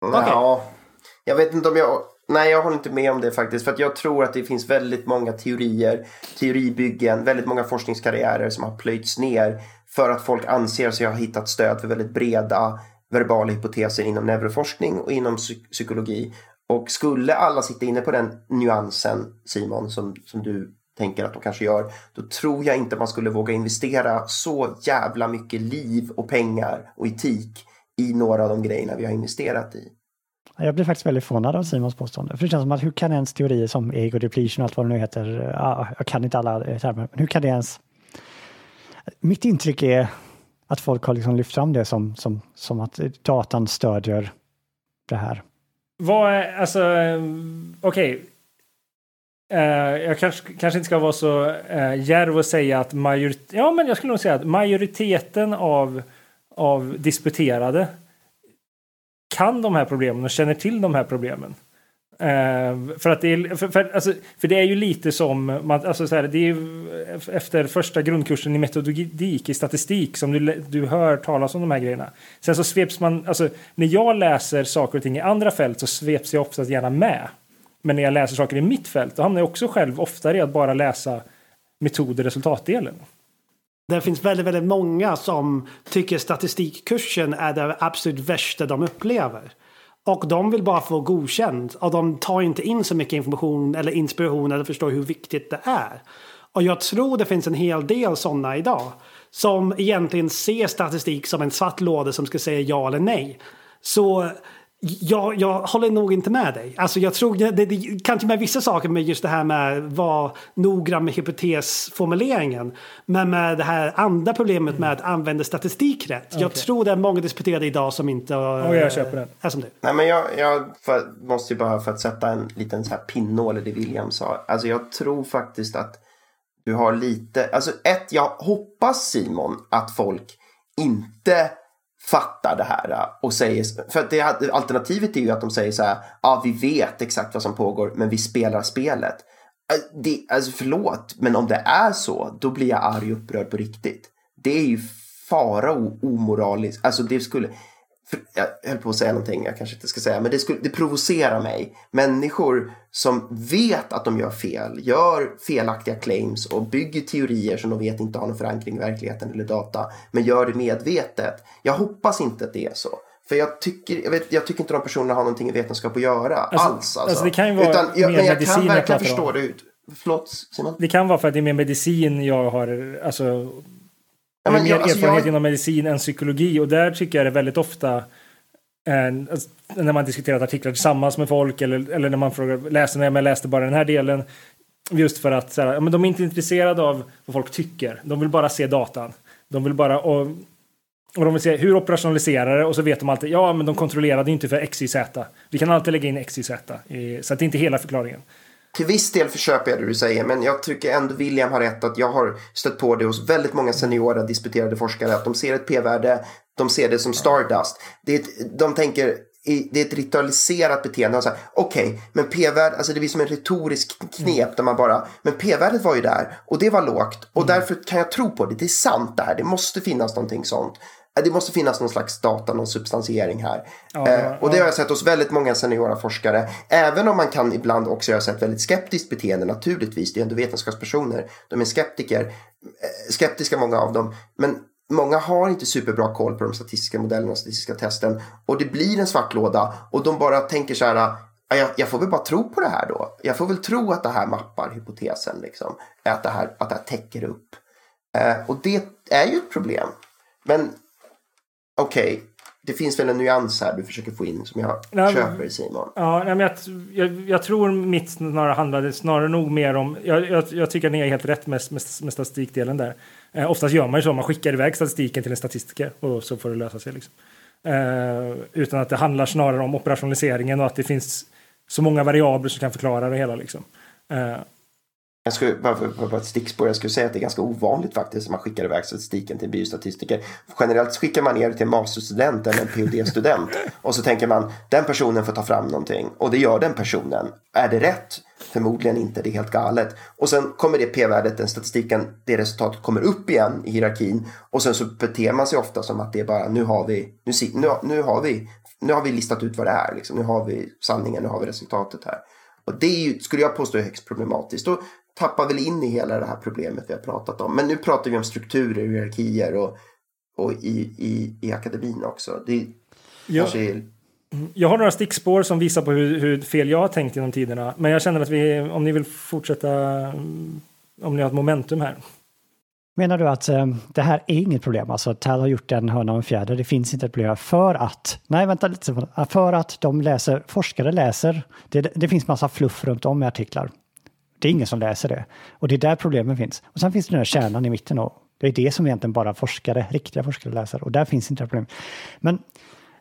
Ja, jag vet inte om jag... Nej, jag håller inte med om det faktiskt. För att jag tror att det finns väldigt många teorier, teoribyggen, väldigt många forskningskarriärer som har plöjts ner för att folk anser sig ha hittat stöd för väldigt breda verbala hypoteser inom neuroforskning och inom psykologi. Och skulle alla sitta inne på den nyansen, Simon, som, som du tänker att de kanske gör, då tror jag inte man skulle våga investera så jävla mycket liv och pengar och etik i några av de grejerna vi har investerat i. Jag blir faktiskt väldigt förvånad av Simons påstående. För det känns som att hur kan ens teorier som ego depletion och allt vad det nu heter, jag kan inte alla termer, men hur kan det ens... Mitt intryck är att folk har liksom lyft fram det som, som, som att datan stödjer det här. Vad är... Alltså... okej. Okej. Uh, jag kanske, kanske inte ska vara så eh, uh, djärv och säga att majorit... Ja, men jag skulle nog säga att majoriteten av, av disputerade kan de här problemen och känner till de här problemen. Uh, för att det är, för, för, alltså, för det är ju lite som, man, alltså så här, det är ju efter första grundkursen i metodik i statistik som du, du hör talas om de här grejerna. Sen så sveps man, alltså när jag läser saker och ting i andra fält så sveps jag oftast gärna med. Men när jag läser saker i mitt fält då hamnar jag också själv oftare i att bara läsa metod och resultatdelen. Det finns väldigt, väldigt många som tycker statistikkursen är det absolut värsta de upplever. Och de vill bara få godkänt och de tar inte in så mycket information eller inspiration eller förstår hur viktigt det är. Och jag tror det finns en hel del sådana idag som egentligen ser statistik som en svart låda som ska säga ja eller nej. Så jag, jag håller nog inte med dig. Alltså jag tror det, det, kanske med vissa saker med just det här med vara noggrann med hypotesformuleringen. Men med det här andra problemet med att använda statistik rätt. Jag Okej. tror det är många disputerade idag som inte Och jag köper den. är som du. Nej, men jag, jag för, måste ju bara för att sätta en liten så här pinnål i det William sa. Alltså jag tror faktiskt att du har lite, alltså ett, jag hoppas Simon att folk inte fattar det här äh, och säger, för det, alternativet är ju att de säger så här, ja vi vet exakt vad som pågår men vi spelar spelet. Äh, det, alltså förlåt, men om det är så, då blir jag arg och upprörd på riktigt. Det är ju fara och omoraliskt, alltså det skulle, jag höll på att säga någonting jag kanske inte ska säga, men det, skulle, det provocerar mig. Människor som vet att de gör fel, gör felaktiga claims och bygger teorier som de vet inte har någon förankring i verkligheten eller data, men gör det medvetet. Jag hoppas inte att det är så. För jag tycker, jag, vet, jag tycker inte de personerna har någonting i vetenskap att göra Alltså- alls. Alltså. alltså det kan ju vara Utan, jag, mer men jag medicin kan verkligen förstå det. Ut. Förlåt Simon? Det kan vara för att det är mer medicin jag har, alltså jag har mer jag- alltså, erfarenhet jag- inom medicin än psykologi och där tycker jag det väldigt ofta Eh, alltså, när man diskuterat artiklar tillsammans med folk eller, eller när man frågar läsarna, jag läste bara den här delen. Just för att så här, men de är inte intresserade av vad folk tycker. De vill bara se datan. De vill bara... Och, och de vill se hur operationaliserar det och så vet de alltid, ja men de kontrollerade inte för x, y, z. Vi kan alltid lägga in x, y, z. Så att det är inte hela förklaringen. Till viss del förköper jag det du säger, men jag tycker ändå William har rätt att jag har stött på det hos väldigt många seniora disputerade forskare att de ser ett p-värde, de ser det som stardust. Det är ett, de tänker det är ett ritualiserat beteende. Okej, okay, men p-värdet, alltså det blir som en retorisk knep där man bara, men p-värdet var ju där och det var lågt och mm. därför kan jag tro på det. Det är sant det här, det måste finnas någonting sånt. Det måste finnas någon slags data, någon substansiering här. Ja, eh, och det har jag sett hos väldigt många seniora forskare. Även om man kan ibland också, jag har sett väldigt skeptiskt beteende naturligtvis. Det är ändå vetenskapspersoner. De är skeptiker. Eh, skeptiska många av dem. Men många har inte superbra koll på de statistiska modellerna och statistiska testen. Och det blir en svart låda. Och de bara tänker så här. Jag, jag, får väl bara tro på det här då. Jag får väl tro att det här mappar hypotesen. Liksom. Att, det här, att det här täcker upp. Eh, och det är ju ett problem. Men okej, okay, det finns väl en nyans här du försöker få in som jag nej, köper Simon. Ja, nej, men jag, jag, jag, tror mitt snarare handlade snarare nog mer om, jag, jag, jag tycker att ni är helt rätt med, med, med statistikdelen där. Eh, oftast gör man ju så, man skickar iväg statistiken till en statistiker och så får det lösa sig. Liksom. Eh, utan att det handlar snarare om operationaliseringen och att det finns så många variabler som kan förklara det hela. Liksom. Eh, jag skulle, bara för ett stickspår, jag skulle säga att det är ganska ovanligt faktiskt att man skickar iväg statistiken till en biostatistiker. Generellt skickar man ner det till en masterstudent eller en PhD-student och så tänker man den personen får ta fram någonting och det gör den personen. Är det rätt? Förmodligen inte, det är helt galet. Och sen kommer det p-värdet, den statistiken, det resultatet kommer upp igen i hierarkin och sen så beter man sig ofta som att det är bara nu har vi, nu, nu, nu har vi, nu har vi listat ut vad det är, liksom. nu har vi sanningen, nu har vi resultatet här. Och det ju, skulle jag påstå är högst problematiskt. Och tappar väl in i hela det här problemet vi har pratat om. Men nu pratar vi om strukturer, hierarkier och, och i, i, i akademin också. Det ja. är... Jag har några stickspår som visar på hur, hur, fel jag har tänkt genom tiderna. Men jag känner att vi, om ni vill fortsätta, om ni har ett momentum här. Menar du att eh, det här är inget problem? Alltså Tal har gjort en hörna och en fjäder. Det finns inte ett problem för att, nej vänta lite, för att de läser, forskare läser, det, det finns massa fluff runt om i artiklar. Det är ingen som läser det. Och det är där problemen finns. Och sen finns det den här kärnan i mitten och det är det som egentligen bara forskare, riktiga forskare läser och där finns inte det problemet. Men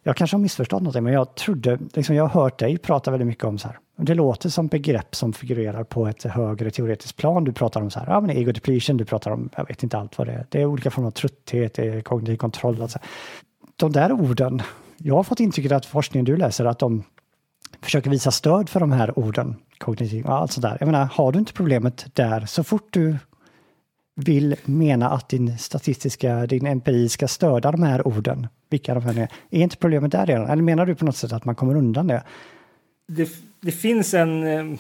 jag kanske har missförstått någonting, men jag trodde, liksom jag har hört dig prata väldigt mycket om så här. Det låter som begrepp som figurerar på ett högre teoretiskt plan. Du pratar om så här, ja men ego depletion, du pratar om, jag vet inte allt vad det är. Det är olika former av trötthet, det är kognitiv kontroll. Alltså. De där orden, jag har fått intrycket att forskningen du läser, att de försöker visa stöd för de här orden kognitiv och allt sådär. Jag menar, har du inte problemet där så fort du vill mena att din statistiska, din empiri ska stödja de här orden, vilka de här är, är inte problemet där redan? Eller menar du på något sätt att man kommer undan det? Det, det finns en... Eh,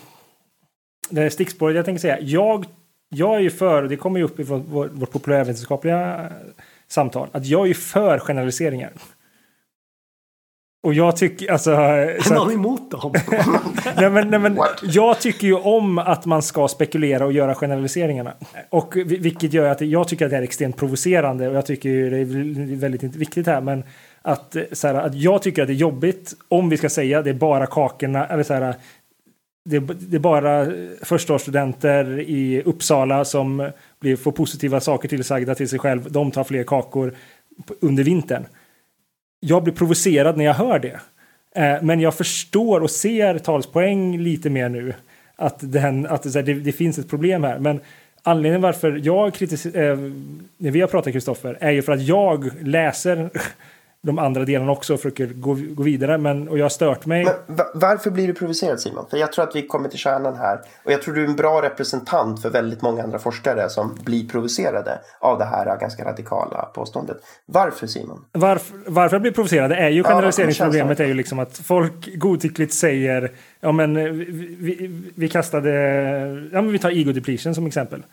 det här stickspåret jag tänker säga. Jag, jag är ju för, och det kommer ju upp i vårt, vårt populärvetenskapliga eh, samtal, att jag är ju för generaliseringar. Och jag tycker alltså... Är någon emot dem? nej, men, nej, men, jag tycker ju om att man ska spekulera och göra generaliseringarna. Och vilket gör att jag tycker att det är extremt provocerande och jag tycker ju det är väldigt viktigt här. Men att, så här, att jag tycker att det är jobbigt om vi ska säga det är bara kakorna eller så här, det, det är bara förstaårsstudenter i Uppsala som blir, får positiva saker tillsagda till sig själv. De tar fler kakor under vintern jag blir provocerad när jag hör det. Eh, men jag förstår och ser talspoäng lite mer nu. Att, den, att det, det finns ett problem här. Men anledningen varför jag kritiserar, eh, när vi har pratat Kristoffer, är ju för att jag läser de andra delarna också och försöker gå, gå vidare. Men, och jag har stört mig. Men, varför blir du provocerad Simon? För jag tror att vi kommer till kärnan här. Och jag tror du är en bra representant för väldigt många andra forskare som blir provocerade av det här ganska radikala påståendet. Varför Simon? Varför, varför jag blir provocerad är ju generaliseringsproblemet är ju liksom att folk godtyckligt säger ja men vi, vi, vi kastade, ja men vi tar ego depletion som exempel.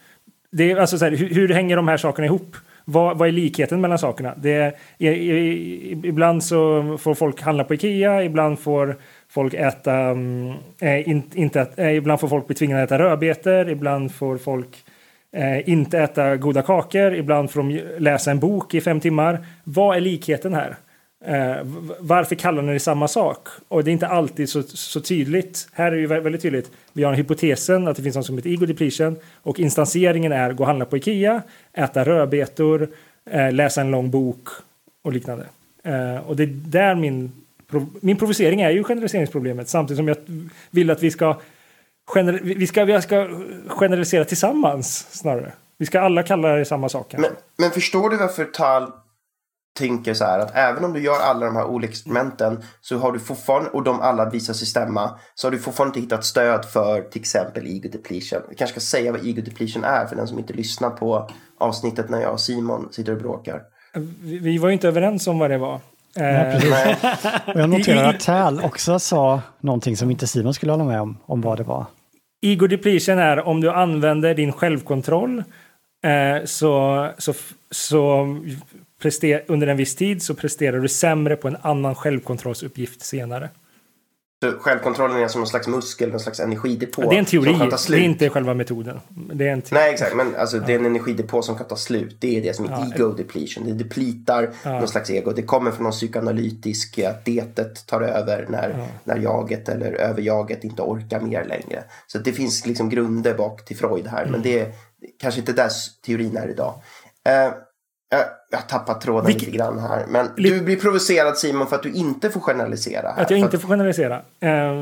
Det är alltså så här, hur, hur hänger de här sakerna ihop? Vad, vad är likheten mellan sakerna? Det är, i, i, ibland så får folk handla på Ikea, ibland får folk äta, äh, in, inte, äh, ibland får folk bli tvingade att äta rödbetor, ibland får folk äh, inte äta goda kakor, ibland får de läsa en bok i fem timmar. Vad är likheten här? Eh, varför kallar ni det samma sak? Och det är inte alltid så, så tydligt. Här är det ju väldigt tydligt. Vi har hypotesen att det finns något som heter ego depletion och instanseringen är gå och handla på Ikea, äta rödbetor, eh, läsa en lång bok och liknande. Eh, och det är där min, prov- min provocering är ju generaliseringsproblemet samtidigt som jag vill att vi ska, gener, vi ska, vi ska generalisera tillsammans snarare. Vi ska alla kalla det samma sak. Men, men förstår du varför Tal tänker så här att även om du gör alla de här olika experimenten så har du fortfarande, och de alla visar sig stämma, så har du fortfarande inte hittat stöd för till exempel ego depletion. Vi kanske ska säga vad ego depletion är för den som inte lyssnar på avsnittet när jag och Simon sitter och bråkar. Vi, var ju inte överens om vad det var. Eh, Nej, Och jag noterar att Tal också sa någonting som inte Simon skulle hålla med om, om vad det var. Ego depletion är om du använder din självkontroll eh, så, så, så prester, under en viss tid så presterar du sämre på en annan självkontrollsuppgift senare. så självkontrollen är som någon slags muskel, någon slags energidepå. det är en teori, det är inte själva metoden. Det är en te- Nej, exakt. Men alltså, det är en energidepå som kan ta slut. Det är det som är Ja. ego depletion. Det deplitar någon slags ego. Det kommer från någon psykoanalytisk, att detet tar över när, när jaget eller överjaget inte orkar mer längre. Så det finns liksom grunder bak till Freud här. Mm. Men det är kanske inte där teorin är idag. Eh, jag, jag har tappat tråden Vilk- lite grann här. Men Li- du blir provocerad Simon för att du inte får generalisera. Här. Att jag inte får generalisera. Eh,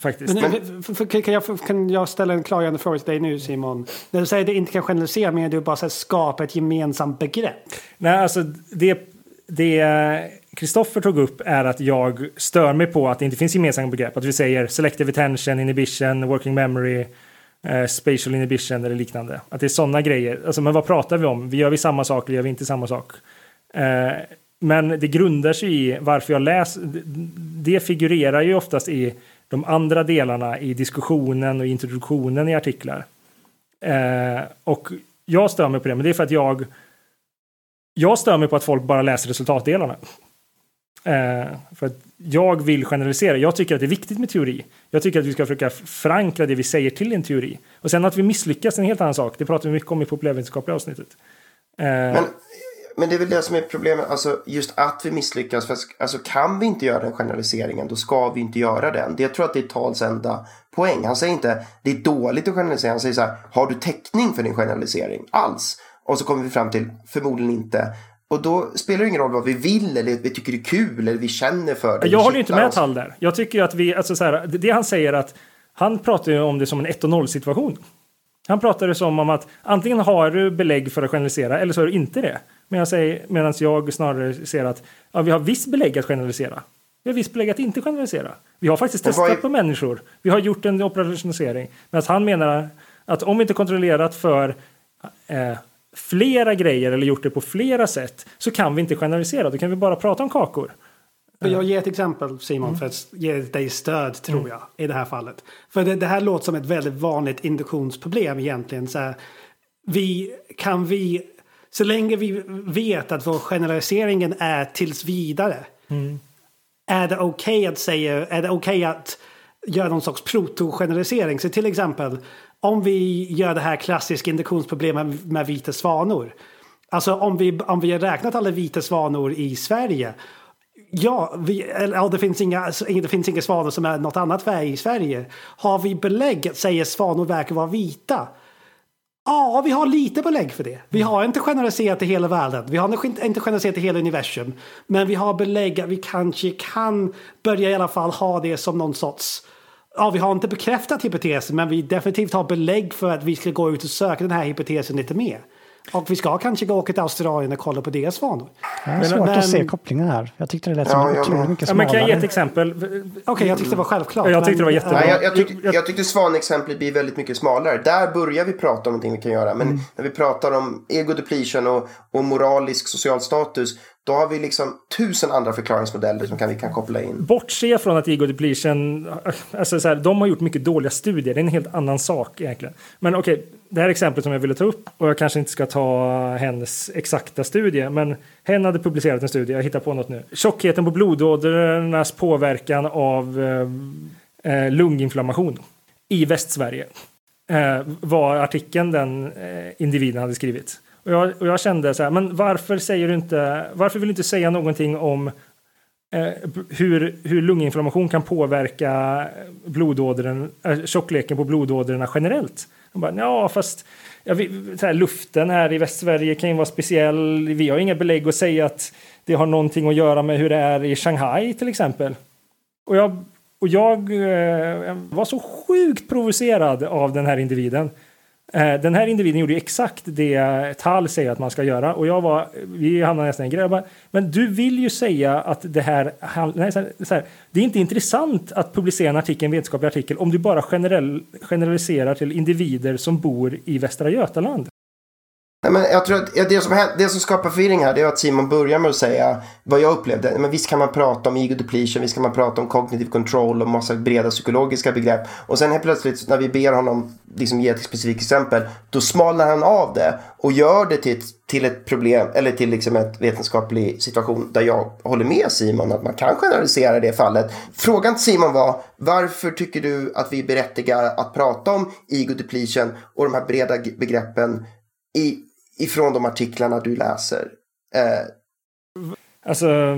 faktiskt. Men, för- för- kan, jag, kan jag ställa en klargörande fråga till dig nu Simon? När du säger att du inte kan generalisera menar du bara så här, skapa ett gemensamt begrepp? Nej, alltså det, det Kristoffer tog upp är att jag stör mig på att det inte finns gemensamma begrepp. Att vi säger selective attention, inhibition, working memory, eh, spatial inhibition eller liknande. Att det är sådana grejer. Alltså, men vad pratar vi om? Vi gör vi samma sak eller gör vi inte samma sak? Eh, men det grundar sig i varför jag läser. Det figurerar ju oftast i de andra delarna i diskussionen och introduktionen i artiklar. Eh, och jag stör mig på det, men det är för att jag jag stör mig på att folk bara läser resultatdelarna. Eh, för att jag vill generalisera. Jag tycker att det är viktigt med teori. Jag tycker att vi ska försöka förankra det vi säger till en teori. Och sen att vi misslyckas är en helt annan sak. Det pratar vi mycket om i populärvetenskapliga avsnittet. Eh, Men, men det är väl det som är problemet, alltså just att vi misslyckas. För, alltså, kan vi inte göra den generaliseringen, då ska vi inte göra den. Det, jag tror att det är Tals enda poäng. Han säger inte det är dåligt att generalisera. Han säger så här, har du täckning för din generalisering alls? Och så kommer vi fram till, förmodligen inte. Och då spelar det ingen roll vad vi vill eller vi tycker det är kul eller vi känner för det. jag håller ju inte med. Tall där. Jag tycker att vi, alltså så här, det han säger att han pratar ju om det som en 1 och 0 situation. Han pratar det som om att antingen har du belägg för att generalisera eller så har du inte det. Men jag säger, medan jag snarare ser att ja, vi har viss belägg att generalisera. Vi har viss belägg att inte generalisera. Vi har faktiskt testat är- på människor. Vi har gjort en operationalisering. Men han menar att om vi inte kontrollerat för eh, flera grejer eller gjort det på flera sätt så kan vi inte generalisera. Då kan vi bara prata om kakor. Jag ger ett exempel Simon för att ge dig stöd tror jag i det här fallet. För det, det här låter som ett väldigt vanligt induktionsproblem egentligen. Så här, vi, kan vi, så länge vi vet att vår generaliseringen är tills vidare. Är det okej att säga, är det okej att göra någon sorts protogeneralisering? Så till exempel om vi gör det här klassiska induktionsproblemet med vita svanor. Alltså om vi, om vi har räknat alla vita svanor i Sverige. Ja, vi, eller, ja det, finns inga, det finns inga svanor som är något annat färg i Sverige. Har vi belägg att säga svanor verkar vara vita? Ja, vi har lite belägg för det. Vi har inte generaliserat i hela världen. Vi har inte generaliserat i hela universum. Men vi har belägg att vi kanske kan börja i alla fall ha det som någon sorts... Ja, vi har inte bekräftat hypotesen men vi definitivt har belägg för att vi ska gå ut och söka den här hypotesen lite mer. Och vi ska kanske gå åka till Australien och kolla på deras svanor. Jag har svårt men- att se kopplingen här. Jag tyckte det lät Ja, som jag otroligt med. mycket Ja, men kan jag ge ett exempel? Okej, jag tyckte det var självklart. Ja, jag tyckte det var jättebra. Nej, jag, jag, tyck, Jag- tyckte svanexemplet blir väldigt mycket smalare. Där börjar vi prata om någonting vi kan göra. Men när vi pratar om ego depletion och, och moralisk social status. Då har vi liksom tusen andra förklaringsmodeller som kan, vi kan koppla in. Bortse från att ego depletion, alltså så här, de har gjort mycket dåliga studier, det är en helt annan sak egentligen. Men okej, det här exemplet som jag ville ta upp, och jag kanske inte ska ta hennes exakta studie, men hen hade publicerat en studie, jag hittar på något nu. Tjockheten på blodådrornas påverkan av eh, eh lunginflammation i Västsverige eh, var artikeln den eh, individen hade skrivit. Och jag, och jag kände så här, men varför säger du inte, varför vill du inte säga någonting om eh, hur, hur lunginflammation kan påverka blodådren, äh, tjockleken på blodådrorna generellt. De bara, ja, fast ja, vi, så här, luften här i Västsverige kan ju vara speciell. Vi har inga belägg att säga att det har någonting att göra med hur det är i Shanghai till exempel. Och jag, och jag eh, var så sjukt provocerad av den här individen. Eh, den här individen gjorde exakt det Tal säger att man ska göra och jag var, vi hamnade nästan i en. Men du vill ju säga att det här, nej, så här, det är inte intressant att publicera en artikel, en vetenskaplig artikel, om du bara generell, generaliserar till individer som bor i Västra Götaland. Nej, men jag tror att det som, det som skapar förvirring här det är att Simon börjar med att säga vad jag upplevde. Men visst kan man prata om ego depletion, visst kan man prata om cognitive control och massa breda psykologiska begrepp. Och sen helt plötsligt när vi ber honom liksom ge ett specifikt exempel, då smalnar han av det och gör det till ett, till ett problem eller till liksom ett vetenskaplig situation där jag håller med Simon att man kan generalisera det fallet. Frågan till Simon var varför tycker du att vi är berättigade att prata om ego depletion och de här breda begreppen i ifrån de artiklarna du läser? Eh. Alltså,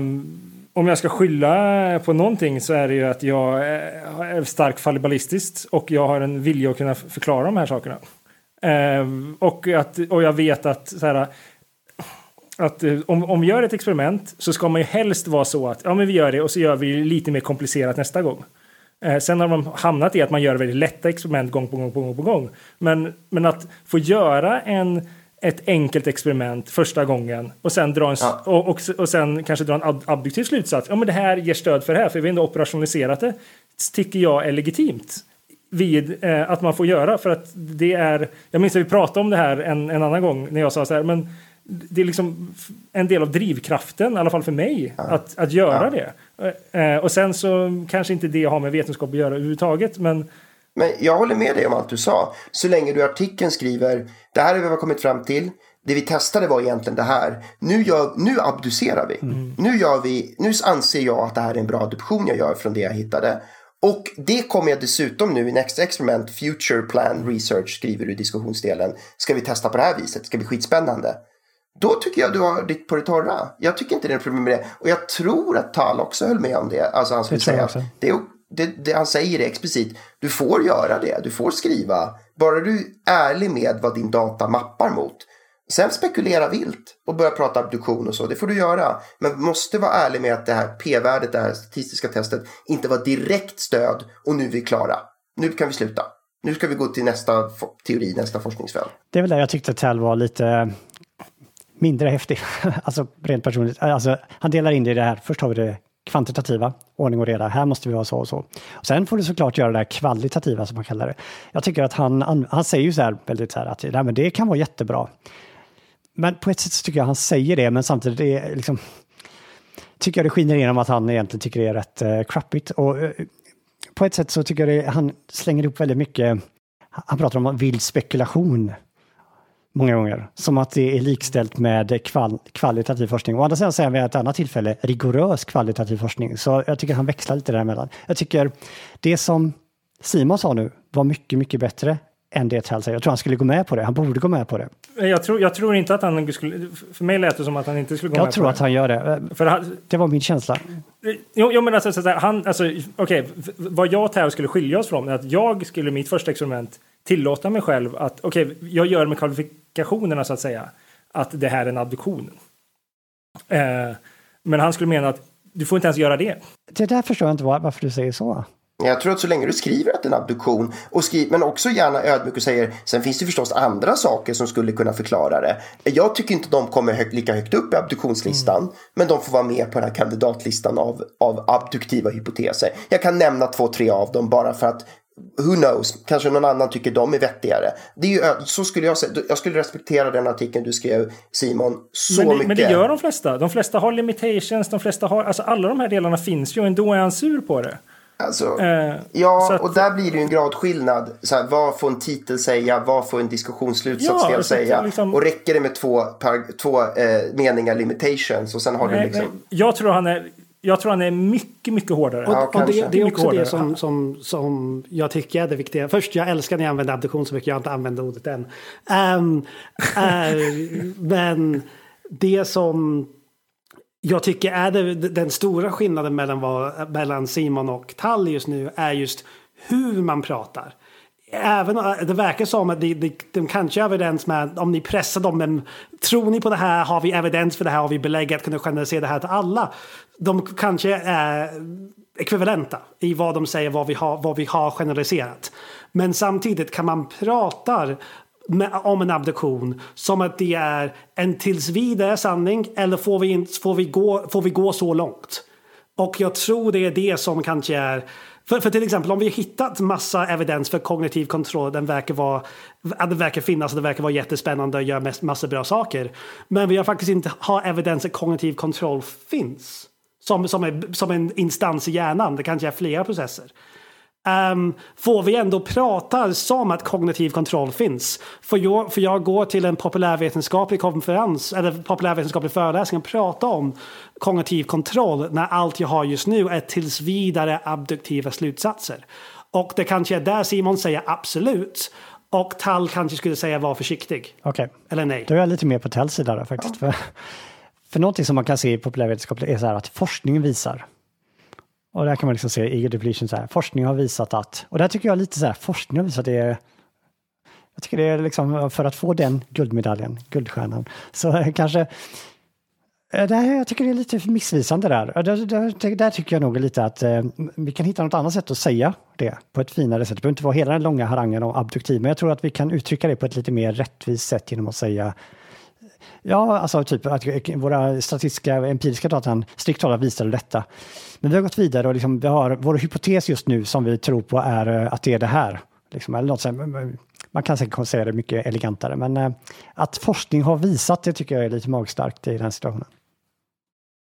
om jag ska skylla på någonting så är det ju att jag är starkt fallibilistisk och jag har en vilja att kunna förklara de här sakerna. Eh, och, att, och jag vet att så här, att eh, om, om vi gör ett experiment så ska man ju helst vara så att ja, men vi gör det och så gör vi lite mer komplicerat nästa gång. Eh, sen har man hamnat i att man gör väldigt lätta experiment gång på gång på gång på gång. Men, men att få göra en ett enkelt experiment första gången och sen, dra en, ja. och, och, och sen kanske dra en abduktiv slutsats. Ja, men det här ger stöd för det här, för vi har ändå operationaliserat det. tycker jag är legitimt vid eh, att man får göra för att det är. Jag minns att vi pratade om det här en, en annan gång när jag sa så här, men det är liksom en del av drivkraften, i alla fall för mig, ja. att, att göra ja. det. Eh, och sen så kanske inte det har med vetenskap att göra överhuvudtaget, men men jag håller med dig om allt du sa. Så länge du i artikeln skriver det här är vad vi har kommit fram till. Det vi testade var egentligen det här. Nu, gör, nu abducerar vi. Mm. Nu, gör vi. nu anser jag att det här är en bra adoption jag gör från det jag hittade. Och det kommer jag dessutom nu i Next Experiment Future Plan Research skriver du i diskussionsdelen. Ska vi testa på det här viset? Det ska bli skitspännande. Då tycker jag du har ditt på det torra. Jag tycker inte det är något problem med det. Och jag tror att Tal också höll med om det. Alltså han skulle säga det det, det, han säger det explicit. Du får göra det, du får skriva. Bara du är ärlig med vad din data mappar mot. Sen spekulera vilt och börja prata abduktion och så, det får du göra. Men måste vara ärlig med att det här p-värdet, det här statistiska testet, inte var direkt stöd och nu är vi klara. Nu kan vi sluta. Nu ska vi gå till nästa teori, nästa forskningsfält. Det är väl där jag tyckte Tell var lite mindre häftig. alltså rent personligt. Alltså, han delar in det i det här. Först har vi det kvantitativa, ordning och reda, här måste vi vara så och så. Och sen får du såklart göra det här kvalitativa som man kallar det. Jag tycker att han, han säger ju så här väldigt så här att nej, men det kan vara jättebra. Men på ett sätt så tycker jag han säger det, men samtidigt är liksom tycker jag det skiner igenom att han egentligen tycker det är rätt eh, crappigt. Och eh, på ett sätt så tycker jag det, han slänger ihop väldigt mycket, han pratar om vild spekulation många gånger. Som att det är likställt med kval kvalitativ forskning. Å andra sidan säger han vid ett annat tillfälle rigorös kvalitativ forskning. Så jag tycker han växlar lite däremellan. Jag tycker det som Simon sa nu var mycket, mycket bättre än det Tell säger. Jag tror han skulle gå med på det. Han borde gå med på det. Jag tror, jag tror inte att han skulle... För mig lät det som att han inte skulle gå jag med på det. Jag tror att han gör det. För han, det var min känsla. Jo, jo men alltså, så där, han, alltså okej, okay, vad jag och Tell skulle skilja oss från är att jag skulle mitt första experiment tillåta mig själv att, okej, okay, jag gör med kvalifikationerna så att säga, att det här är en abduktion. Eh, men han skulle mena att du får inte ens göra det. Det där förstår jag inte varför du säger så. Jag tror att så länge du skriver att det är en abduktion, och skriv, men också gärna ödmjuk och säger sen finns det förstås andra saker som skulle kunna förklara det. Jag tycker inte de kommer högt, lika högt upp i abduktionslistan, mm. men de får vara med på den här kandidatlistan av, av abduktiva hypoteser. Jag kan nämna två, tre av dem bara för att Who knows, kanske någon annan tycker de är vettigare. Det är ju, så skulle jag säga, jag skulle respektera den artikeln du skrev Simon så men det, mycket. Men det gör de flesta. De flesta har limitations, de flesta har, alltså alla de här delarna finns ju och ändå är han sur på det. Alltså, eh, ja, att, och där blir det ju en gradskillnad. Så här, vad får en titel säga? Vad får en diskussionsslutsats ja, säga? Liksom, och räcker det med två, par, två eh, meningar limitations? Och sen har nej, du liksom... Nej, jag tror han är jag tror han är mycket, mycket hårdare. Ja, och, och det, det, är också det som, som, som jag tycker är det viktiga. Först, jag älskar när jag använder abduktion så mycket. Jag har inte använt ordet än. Um, uh, men det som jag tycker är det, den stora skillnaden mellan, vad, mellan Simon och Tall just nu är just hur man pratar. Även eh, det verkar som att de, de, de kanske är överens med om ni pressar dem, men tror ni på det här, har vi evidens för det här, har vi belägg att kunna generalisera det här till alla? De kanske är ekvivalenta i vad de säger, vad vi har, vad vi har generaliserat. Men samtidigt kan man prata med, om en abduktion som att det är en tills vidare sanning eller får vi, in, får, vi gå, får vi gå så långt? Och jag tror det är det som kanske är för, för till exempel om vi hittat massa evidens för kognitiv kontroll, den verkar vara, att det verkar finnas och det verkar vara jättespännande och göra massa bra saker. Men vi har faktiskt inte har evidens att kognitiv kontroll finns. Som, som, är, som en instans i hjärnan, det kanske är flera processer. Um, får vi ändå prata som att kognitiv kontroll finns. För jag, för jag går till en populärvetenskaplig konferens eller populärvetenskaplig föreläsning och pratar om kognitiv kontroll när allt jag har just nu är tills vidare abduktiva slutsatser. Och det kanske är där Simon säger absolut. Och Tall kanske skulle säga var försiktig. Okej. Okay. Eller nej. Då är jag lite mer på Talls sida där faktiskt. Ja. För, för någonting som man kan se i populärvetenskap är så här att forskningen visar och där kan man liksom se eager depletion så här. Forskning har visat att, och där tycker jag lite så här, forskning har visat att det är, jag tycker det är liksom för att få den guldmedaljen, guldstjärnan, så kanske eh, där, jag tycker det är lite missvisande där. Där, där, där tycker jag nog lite att eh, vi kan hitta något annat sätt att säga det på ett finare sätt. Det behöver inte vara hela den långa harangen om abduktiv, men jag tror att vi kan uttrycka det på ett lite mer rättvist sätt genom att säga Ja, alltså typ att våra statistiska empiriska datan strikt talat visar detta. Men vi har gått vidare och liksom, vi har vår hypotes just nu som vi tror på är eh, att det är det här. Liksom, eller något eh, man kan säkert säga det mycket elegantare, men eh, att forskning har visat det tycker jag är lite magstarkt i den här situationen.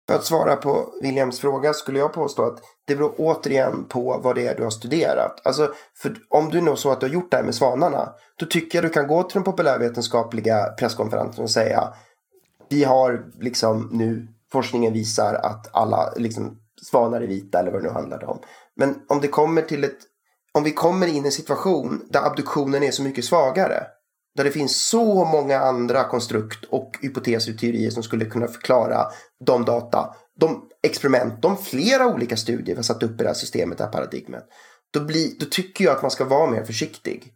För att svara på Williams fråga skulle jag påstå att det beror återigen på vad det är du har studerat. Alltså, för om du är så att du har gjort det här med svanarna, då tycker jag du kan gå till den populärvetenskapliga presskonferensen och säga vi har liksom nu, forskningen visar att alla liksom, svanar är vita eller vad det nu handlar om. Men om det kommer till ett, om vi kommer in i en situation där abduktionen är så mycket svagare, där det finns så många andra konstrukt och hypoteser och teorier som skulle kunna förklara de data, de experiment, de flera olika studier vi har satt upp i det här systemet, det här paradigmet. Då, blir, då tycker jag att man ska vara mer försiktig.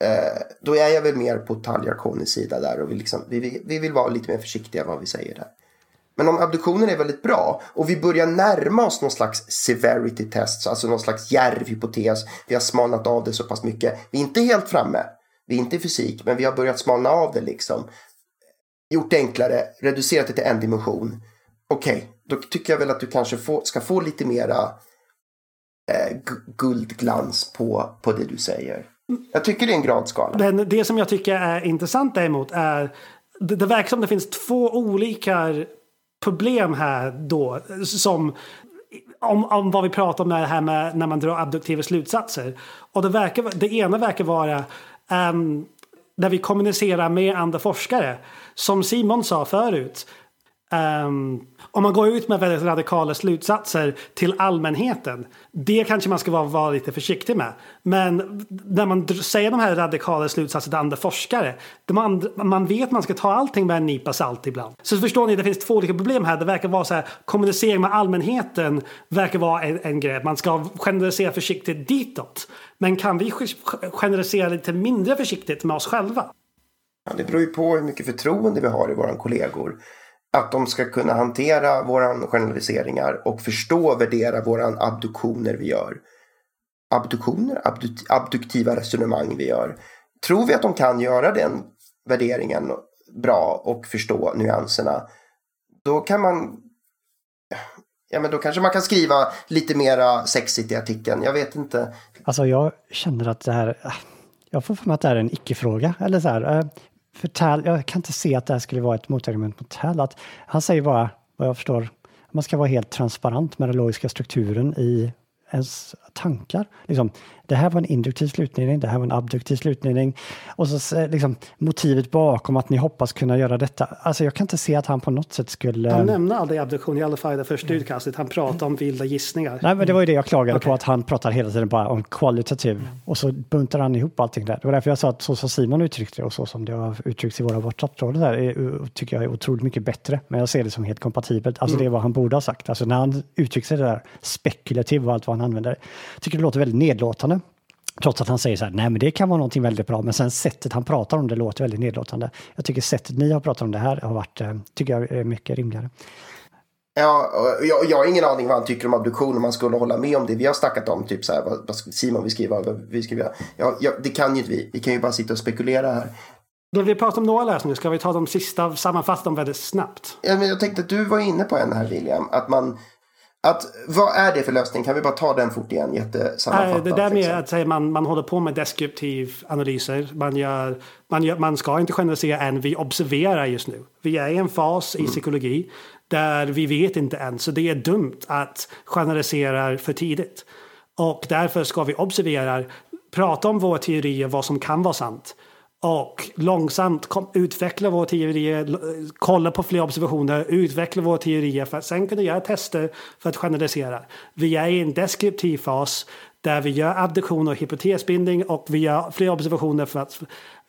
Eh, då är jag väl mer på Taljarkonis sida där och vi, liksom, vi, vi vill vara lite mer försiktiga vad vi säger där. Men om abduktionen är väldigt bra och vi börjar närma oss någon slags severity test, alltså någon slags djärv hypotes. Vi har smalnat av det så pass mycket. Vi är inte helt framme. Vi är inte i fysik, men vi har börjat smalna av det liksom. Gjort det enklare, reducerat det till en dimension. Okej, okay, då tycker jag väl att du kanske få, ska få lite mera eh, guldglans på, på det du säger. Jag tycker det är en gradskala. Den, det som jag tycker är intressant däremot är det, det verkar som det finns två olika problem här då som om, om vad vi pratar om det här med när man drar abduktiva slutsatser. Och det, verkar, det ena verkar vara um, när vi kommunicerar med andra forskare. Som Simon sa förut. Um, om man går ut med väldigt radikala slutsatser till allmänheten. Det kanske man ska vara, vara lite försiktig med. Men när man säger de här radikala slutsatserna till andra forskare. Man, man vet att man ska ta allting med en nypa salt ibland. Så förstår ni, det finns två olika problem här. Det verkar vara så här, kommunicering med allmänheten verkar vara en, en grej. Man ska generalisera försiktigt ditåt. Men kan vi generalisera lite mindre försiktigt med oss själva? Ja, det beror ju på hur mycket förtroende vi har i våra kollegor att de ska kunna hantera våra generaliseringar och förstå och värdera våra abduktioner vi gör. Abduktioner? Abduk abduktiva resonemang vi gör. Tror vi att de kan göra den värderingen bra och förstå nyanserna, då kan man Ja, men då kanske man kan skriva lite mera sexigt i artikeln. Jag vet inte. Alltså jag känner att det här, jag får för mig att det här är en icke-fråga. Eller så här, eh, för Tal, jag kan inte se att det här skulle vara ett motargument mot Tal. Att han säger bara, vad jag förstår, man ska vara helt transparent med den logiska strukturen i ens tankar. Liksom, det här var en induktiv slutledning, det här var en abduktiv slutledning. Och så liksom, motivet bakom att ni hoppas kunna göra detta. Alltså jag kan inte se att han på något sätt skulle... Han nämnde aldrig abduktion, i alla fall i det första utkastet. Han pratade om vilda gissningar. Nej, men det var ju det jag klagade okay. på, att han pratar hela tiden bara om kvalitativ. Och så buntar han ihop allting där. Det var därför jag sa att så som Simon uttryckte det och så som det har uttryckts i våra WhatsApp-trådar där, tycker jag är otroligt mycket bättre. Men jag ser det som helt kompatibelt. Alltså mm. det är vad han borde ha sagt. Alltså när han uttrycker sig det där spekulativ och allt vad han använder. Tycker det låter väldigt nedlåtande. Trots att han säger så här, nej men det kan vara någonting väldigt bra, men sen sättet han pratar om det låter väldigt nedlåtande. Jag tycker sättet ni har pratat om det här har varit, eh, tycker jag är mycket rimligare. Ja, jag, jag har ingen aning vad han tycker om abduktion om man skulle hålla med om det vi har snackat om. Typ så här, vad, vad Simon vill skriva, vad vi skriver. Ja, ja, det kan ju inte vi. Vi kan ju bara sitta och spekulera här. Då vi pratar om några lösningar, ska vi ta de sista, sammanfatta dem väldigt snabbt? Ja, men jag tänkte att du var inne på en här William, att man att, vad är det för lösning? Kan vi bara ta den fort igen? Jättesammanfattat. Det där med liksom. att säga man, man håller på med deskriptiv analyser. Man, gör, man, gör, man ska inte generalisera än. Vi observerar just nu. Vi är i en fas mm. i psykologi där vi vet inte än. Så det är dumt att generalisera för tidigt. Och därför ska vi observera, prata om våra teorier, vad som kan vara sant och långsamt utveckla våra teorier, kolla på fler observationer, utveckla våra teorier för att sen kunna göra tester för att generalisera. Vi är i en deskriptiv fas där vi gör abduktion och hypotesbindning och vi gör fler observationer för att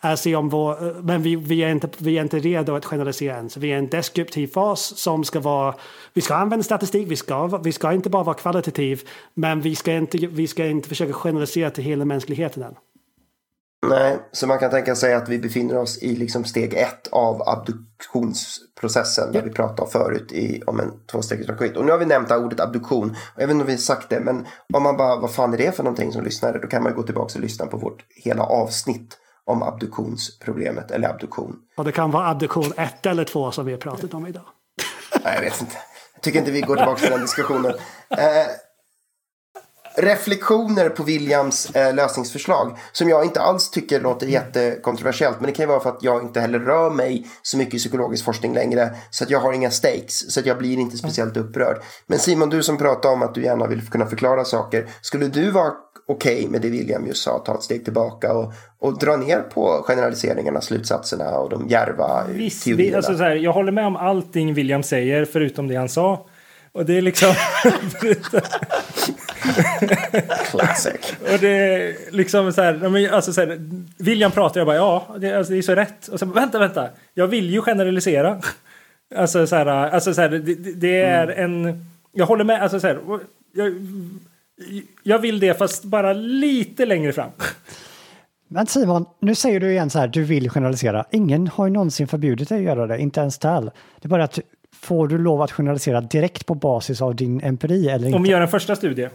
äh, se om vår... Eh, men vi, vi, är inte, vi är inte redo att generalisera än. Så vi är i en deskriptiv fas som ska vara... Vi ska använda statistik, vi ska, vi ska inte bara vara kvalitativ, men vi ska inte, vi ska inte försöka generalisera till hela mänskligheten än. Nej, så man kan tänka sig att vi befinner oss i liksom steg ett av abduktionsprocessen. Ja. Där vi pratade förut i, om en tvåstegsrakett. Och nu har vi nämnt ordet abduktion. Jag vet inte om vi har sagt det, men om man bara, vad fan är det för någonting som lyssnare? Då kan man gå tillbaka och lyssna på vårt hela avsnitt om abduktionsproblemet eller abduktion. Och det kan vara abduktion ett eller två som vi har pratat om idag. Nej, jag vet inte. Jag tycker inte vi går tillbaka till den diskussionen. Eh, reflektioner på Williams eh, lösningsförslag som jag inte alls tycker låter jättekontroversiellt. Men det kan ju vara för att jag inte heller rör mig så mycket i psykologisk forskning längre. Så att jag har inga stakes. Så att jag blir inte speciellt upprörd. Men Simon, du som pratar om att du gärna vill kunna förklara saker. Skulle du vara okej okay med det William just sa, ta ett steg tillbaka och, och dra ner på generaliseringarna, slutsatserna och de järva Visst, teorierna? Alltså så här, jag håller med om allting William säger förutom det han sa. Och det är liksom... Classic. och det är liksom så här, alltså så här, William pratar jag bara ja, det, alltså, det är så rätt. Och sen vänta, vänta, jag vill ju generalisera. alltså så här, alltså så här, det, det är mm. en, jag håller med, alltså så här, jag, jag vill det fast bara lite längre fram. Men Simon, nu säger du igen så här, du vill generalisera. Ingen har ju någonsin förbjudit dig att göra det, inte ens Tal. Det är bara att får du lov att generalisera direkt på basis av din empiri eller inte? Om vi gör en första studie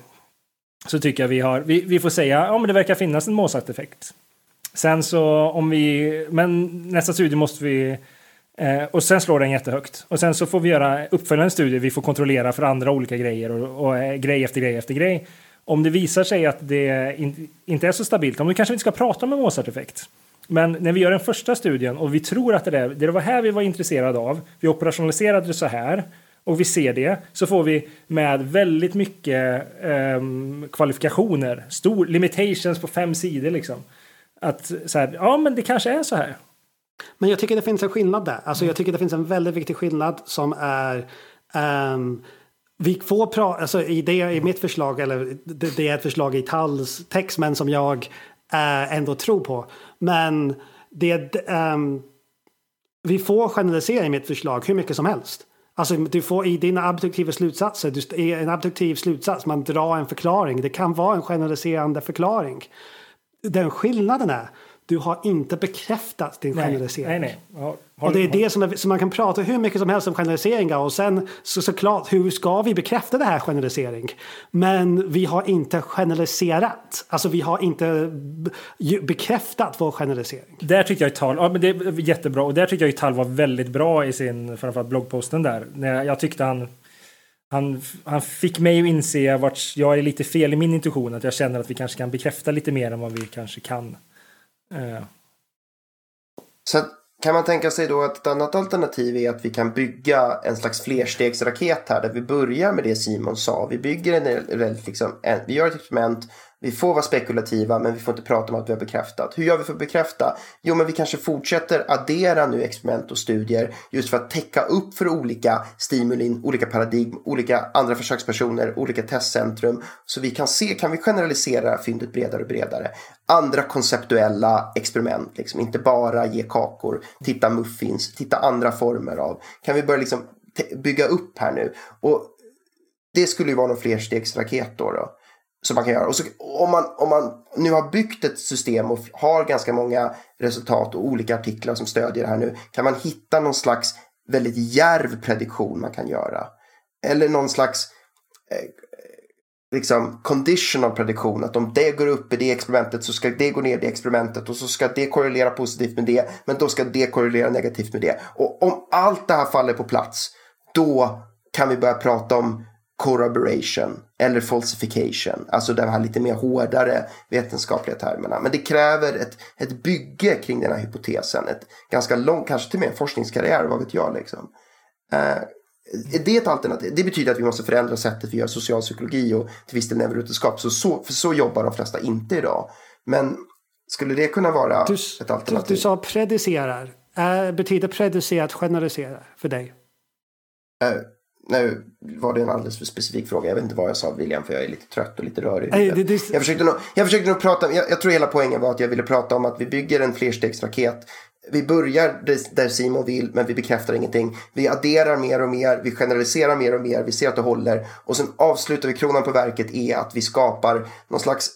så tycker jag vi har, vi, vi får säga, ja men det verkar finnas en Mozart-effekt. Sen så om vi, men nästa studie måste vi, eh, och sen slår den jättehögt. Och sen så får vi göra uppföljande studier, vi får kontrollera för andra olika grejer och, och eh, grej efter grej efter grej. Om det visar sig att det in, inte är så stabilt, om vi kanske inte ska prata om en Mozart-effekt. Men när vi gör den första studien och vi tror att det, är, det var här vi var intresserade av, vi operationaliserade det så här och vi ser det så får vi med väldigt mycket um, kvalifikationer, stor limitations på fem sidor liksom. Att så här, ja men det kanske är så här. Men jag tycker det finns en skillnad där. Alltså jag tycker det finns en väldigt viktig skillnad som är um, vi får prata, alltså i, det, i mitt förslag, eller det, det är ett förslag i Talls text men som jag uh, ändå tror på. Men det, um, vi får generalisera i mitt förslag hur mycket som helst. Alltså du får i dina abduktiva slutsatser, du, i en abduktiv slutsats, man drar en förklaring. Det kan vara en generaliserande förklaring. Den skillnaden är du har inte bekräftat din nej, generalisering. Nej, nej. Ja, och det är det som, är, som man kan prata hur mycket som helst om generaliseringar och sen så, såklart hur ska vi bekräfta det här generalisering? Men vi har inte generaliserat, alltså vi har inte bekräftat vår generalisering. Där tycker jag Tal, ja men det är jättebra och där tycker jag Tal var väldigt bra i sin framförallt bloggposten där. Jag tyckte han han, han fick mig att inse vart jag är lite fel i min intuition. Att jag känner att vi kanske kan bekräfta lite mer än vad vi kanske kan. Eh. Så kan man tänka sig då att ett annat alternativ är att vi kan bygga en slags flerstegsraket här där vi börjar med det Simon sa. Vi bygger en, liksom, en vi gör ett experiment vi får vara spekulativa men vi får inte prata om att vi har bekräftat. Hur gör vi för att bekräfta? Jo men vi kanske fortsätter addera nu experiment och studier just för att täcka upp för olika stimulin, olika paradigm, olika andra försökspersoner, olika testcentrum. Så vi kan se, kan vi generalisera fyndet bredare och bredare. Andra konceptuella experiment, liksom. inte bara ge kakor, titta muffins, titta andra former av. Kan vi börja liksom bygga upp här nu? Och det skulle ju vara någon flerstegsraket då. då som man kan göra. Och så, om, man, om man nu har byggt ett system och har ganska många resultat och olika artiklar som stödjer det här nu. Kan man hitta någon slags väldigt järv prediktion man kan göra. Eller någon slags eh, liksom conditional prediktion. Att om det går upp i det experimentet så ska det gå ner i det experimentet och så ska det korrelera positivt med det. Men då ska det korrelera negativt med det. Och om allt det här faller på plats då kan vi börja prata om corroboration eller falsification. Alltså de här lite mer hårdare vetenskapliga termerna. Men det kräver ett, ett bygge kring den här hypotesen. Ett ganska långt, kanske till och med en forskningskarriär, vad vet jag. Liksom. Uh, det ett alternativ? Det betyder att vi måste förändra sättet vi gör socialpsykologi och till viss del neurovetenskap. Så, så, för så jobbar de flesta inte idag. Men skulle det kunna vara du, ett alternativ? Du, du sa predicerar. Äh, betyder predicera att generalisera för dig? Uh, nu var det en alldeles för specifik fråga. Jag vet inte vad jag sa William för jag är lite trött och lite rörig. Nej, det, det... Jag, försökte nog, jag försökte nog prata, jag, jag, tror hela poängen var att jag ville prata om att vi bygger en flerstegsraket. Vi börjar där Simon vill men vi bekräftar ingenting. Vi adderar mer och mer, vi generaliserar mer och mer, vi ser att det håller. Och sen avslutar vi kronan på verket är att vi skapar någon slags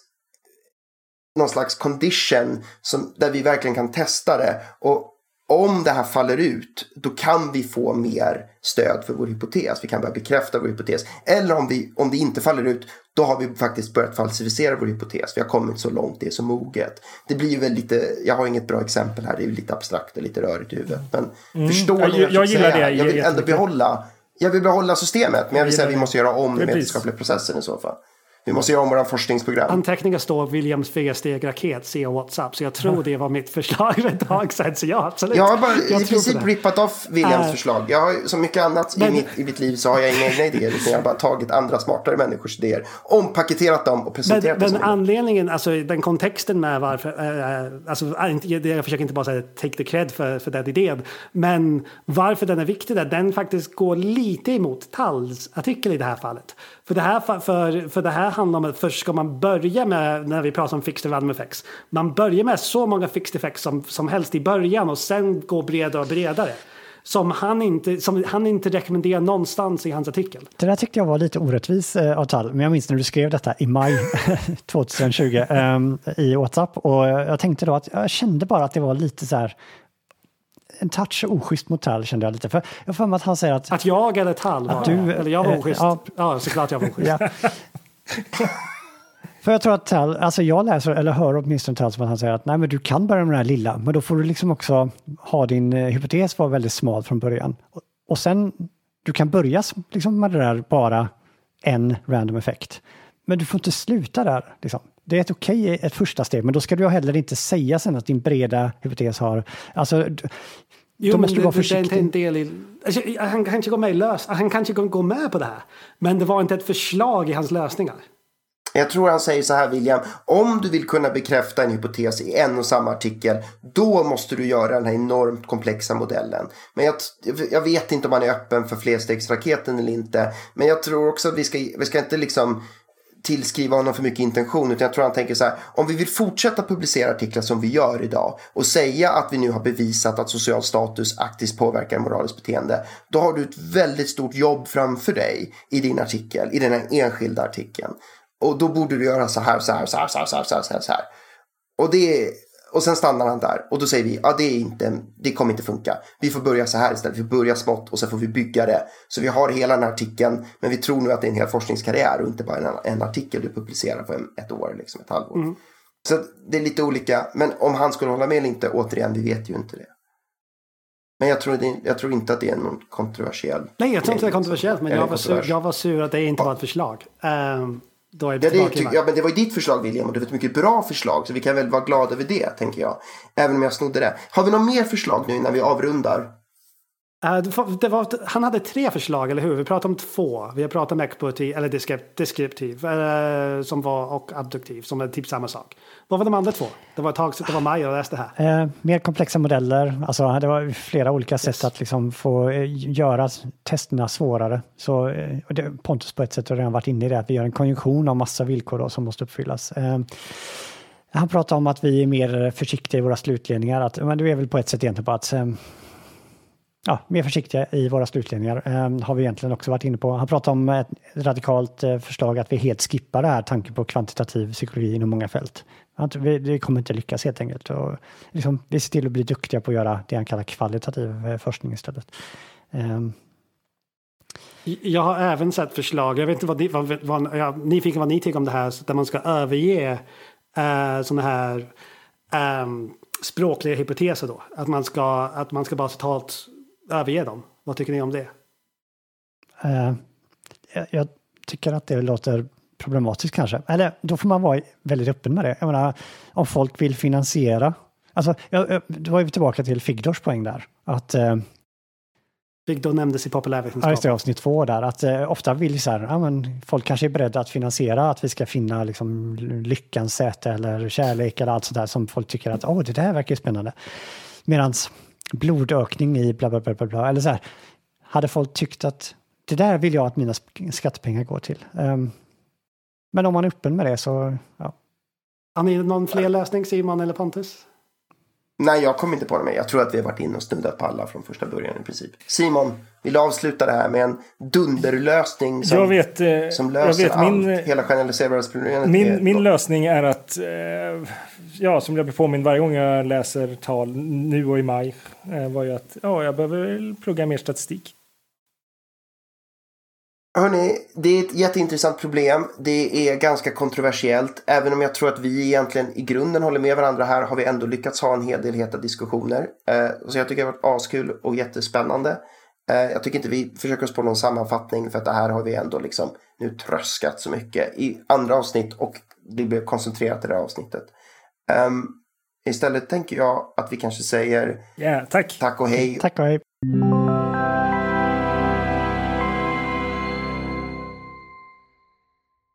någon slags condition som, där vi verkligen kan testa det. Och om det här faller ut, då kan vi få mer stöd för vår hypotes. Vi kan börja bekräfta vår hypotes. Eller om, vi, om det inte faller ut, då har vi faktiskt börjat falsificera vår hypotes. Vi har kommit så långt, det är så moget. Det blir ju väl lite, jag har inget bra exempel här, det är lite abstrakt och lite rörigt i huvudet. Men mm. förstår ni jag, jag gillar säga? det. Jag vill ändå behålla, jag vill behålla systemet, men jag vill säga att vi måste göra om den vetenskapliga processen i så fall. Vi måste göra om våra forskningsprogram. Anteckningar står Williams fyrsteg-raket, se WhatsApp. Så jag tror det var mitt förslag för ett tag sedan. Så ja, absolut. Jag har bara jag i princip rippat off Williams uh, förslag. Jag har som mycket annat men, i, mitt, i mitt liv så har jag inga egna idéer. Utan jag har bara tagit andra smartare människors idéer. Ompaketerat dem och presenterat men, dem. Men anledningen, alltså den kontexten med varför. Äh, alltså, jag försöker inte bara säga take the cred för, för den idén. Men varför den är viktig där, den faktiskt går lite emot Talls artikel i det här fallet. För det här, för, för det här handlar om att först ska man börja med, när vi pratar om fixed random effects, man börjar med så många fixed effects som, som helst i början och sen gå bredare och bredare. Som han, inte, som han inte rekommenderar någonstans i hans artikel. Det där tyckte jag var lite orättvis eh, av Tal, men jag minns när du skrev detta i maj 2020 eh, i WhatsApp och jag tänkte då att jag kände bara att det var lite så här en touch oschysst mot Tall kände jag lite. För jag får att han säger att... Att jag eller Tall var du, Eller jag var oschysst. Ja, ja såklart jag var oschysst. Ja. För jag tror att Tall, alltså jag läser eller hör åtminstone Tall som att han säger att nej men du kan börja med den här lilla, men då får du liksom också ha din eh, hypotes vara väldigt smal från början. Och, och sen, du kan börja liksom med det där bara en random effekt. Men du får inte sluta där. Liksom. Det är ett okej okay, ett första steg, men då ska du heller inte säga sen att din breda hypotes har... Alltså, Jo, men det, det, är inte en del i... Alltså, han kanske går med, lös, han kanske går med på det här. Men det var inte ett förslag i hans lösningar. Jag tror han säger så här William. Om du vill kunna bekräfta en hypotes i en och samma artikel. Då måste du göra den här enormt komplexa modellen. Men jag, jag vet inte om han är öppen för flerstegsraketen eller inte. Men jag tror också att vi ska, vi ska inte liksom tillskriva honom för mycket intention utan jag tror han tänker så här om vi vill fortsätta publicera artiklar som vi gör idag och säga att vi nu har bevisat att social status aktivt påverkar moraliskt beteende då har du ett väldigt stort jobb framför dig i din artikel, i den här enskilda artikeln och då borde du göra så här, så här, så här, så här, så här, så här, så här. och det och sen stannar han där och då säger vi ja det, är inte, det kommer inte funka. Vi får börja så här istället. Vi börjar smått och sen får vi bygga det. Så vi har hela den här artikeln men vi tror nu att det är en hel forskningskarriär och inte bara en, en artikel du publicerar på ett år, liksom ett halvår. Mm. Så det är lite olika. Men om han skulle hålla med eller inte, återigen, vi vet ju inte det. Men jag tror, det, jag tror inte att det är någon kontroversiell. Nej, jag tror inte det är kontroversiellt. Men jag var, sur, jag var sur att det inte var ett förslag. Um, då är ja, det, ja, men det var ju ditt förslag William och det var ett mycket bra förslag. Så vi kan väl vara glada över det tänker jag. Även om jag snodde det. Har vi något mer förslag nu innan vi avrundar? Det var, han hade tre förslag, eller hur? Vi pratade om två. Vi har pratat om explorativ, eller deskriptiv, uh, som var, och abduktiv, som är typ samma sak. Vad var de andra två? Det var ett tag sedan, det var maj jag läste här. Uh, mer komplexa modeller, alltså det var flera olika yes. sätt att liksom få göra testerna svårare. Så det, Pontus på ett sätt har redan varit inne i det, att vi gör en konjunktion av massa villkor då, som måste uppfyllas. Han pratar om att vi är mer försiktiga i våra slutledningar. Att, men det är väl på ett sätt egentligen på att ja, mer försiktiga i våra slutledningar. Eh, har vi egentligen också varit inne på. Han pratar om ett radikalt eh, förslag att vi helt skippar det här tanken på kvantitativ psykologi inom många fält. Att vi, det kommer inte lyckas helt enkelt. Och liksom, vi ser till att bli duktiga på att göra det han kallar kvalitativ eh, forskning istället. Eh, jag har även sett förslag, jag vet inte vad ni, vad, vad, jag, nyfiken vad ni tycker om det här, där man ska överge eh, sådana här eh, språkliga hypoteser då. Att man ska, att man ska bara totalt överge dem. Vad tycker ni om det? Uh, jag tycker att det låter problematiskt kanske. Eller då får man vara väldigt öppen med det. Jag menar, om folk vill finansiera. Alltså, jag, då är vi tillbaka till Figdors poäng där. Att, uh, Figdor nämndes i populärvetenskap. Ja, just det, avsnitt två där. Att uh, ofta vill så här, ja, men folk kanske är beredda att finansiera att vi ska finna liksom, lyckans säte eller kärlek eller allt sånt där som folk tycker att oh, det där verkar spännande. Medans blodökning i bla bla bla bla. bla. Eller så här, hade folk tyckt att det där vill jag att mina skattepengar går till. Um, men om man är öppen med det så, ja. Har ni någon fler läsning, Simon eller Pontus? Nej, jag kommer inte på det. Men jag tror att vi har varit inne och snuddat på alla från första början i princip. Simon, vill du avsluta det här med en dunderlösning som, jag vet, eh, som löser jag vet, allt? Min, hela generaliserbarhetsproblemet? Min, min lösning är att, eh, ja, som jag blir påmind varje gång jag läser tal nu och i maj, eh, var ju att ja, jag behöver plugga mer statistik. Hörni, det är ett jätteintressant problem. Det är ganska kontroversiellt. Även om jag tror att vi egentligen i grunden håller med varandra här har vi ändå lyckats ha en hel del heta diskussioner. Eh, så jag tycker det har varit askul och jättespännande. Eh, jag tycker inte vi försöker oss på någon sammanfattning för att det här har vi ändå liksom nu tröskat så mycket i andra avsnitt och det blir koncentrerat i det här avsnittet. Um, istället tänker jag att vi kanske säger yeah, tack. tack och hej. Tack och hej.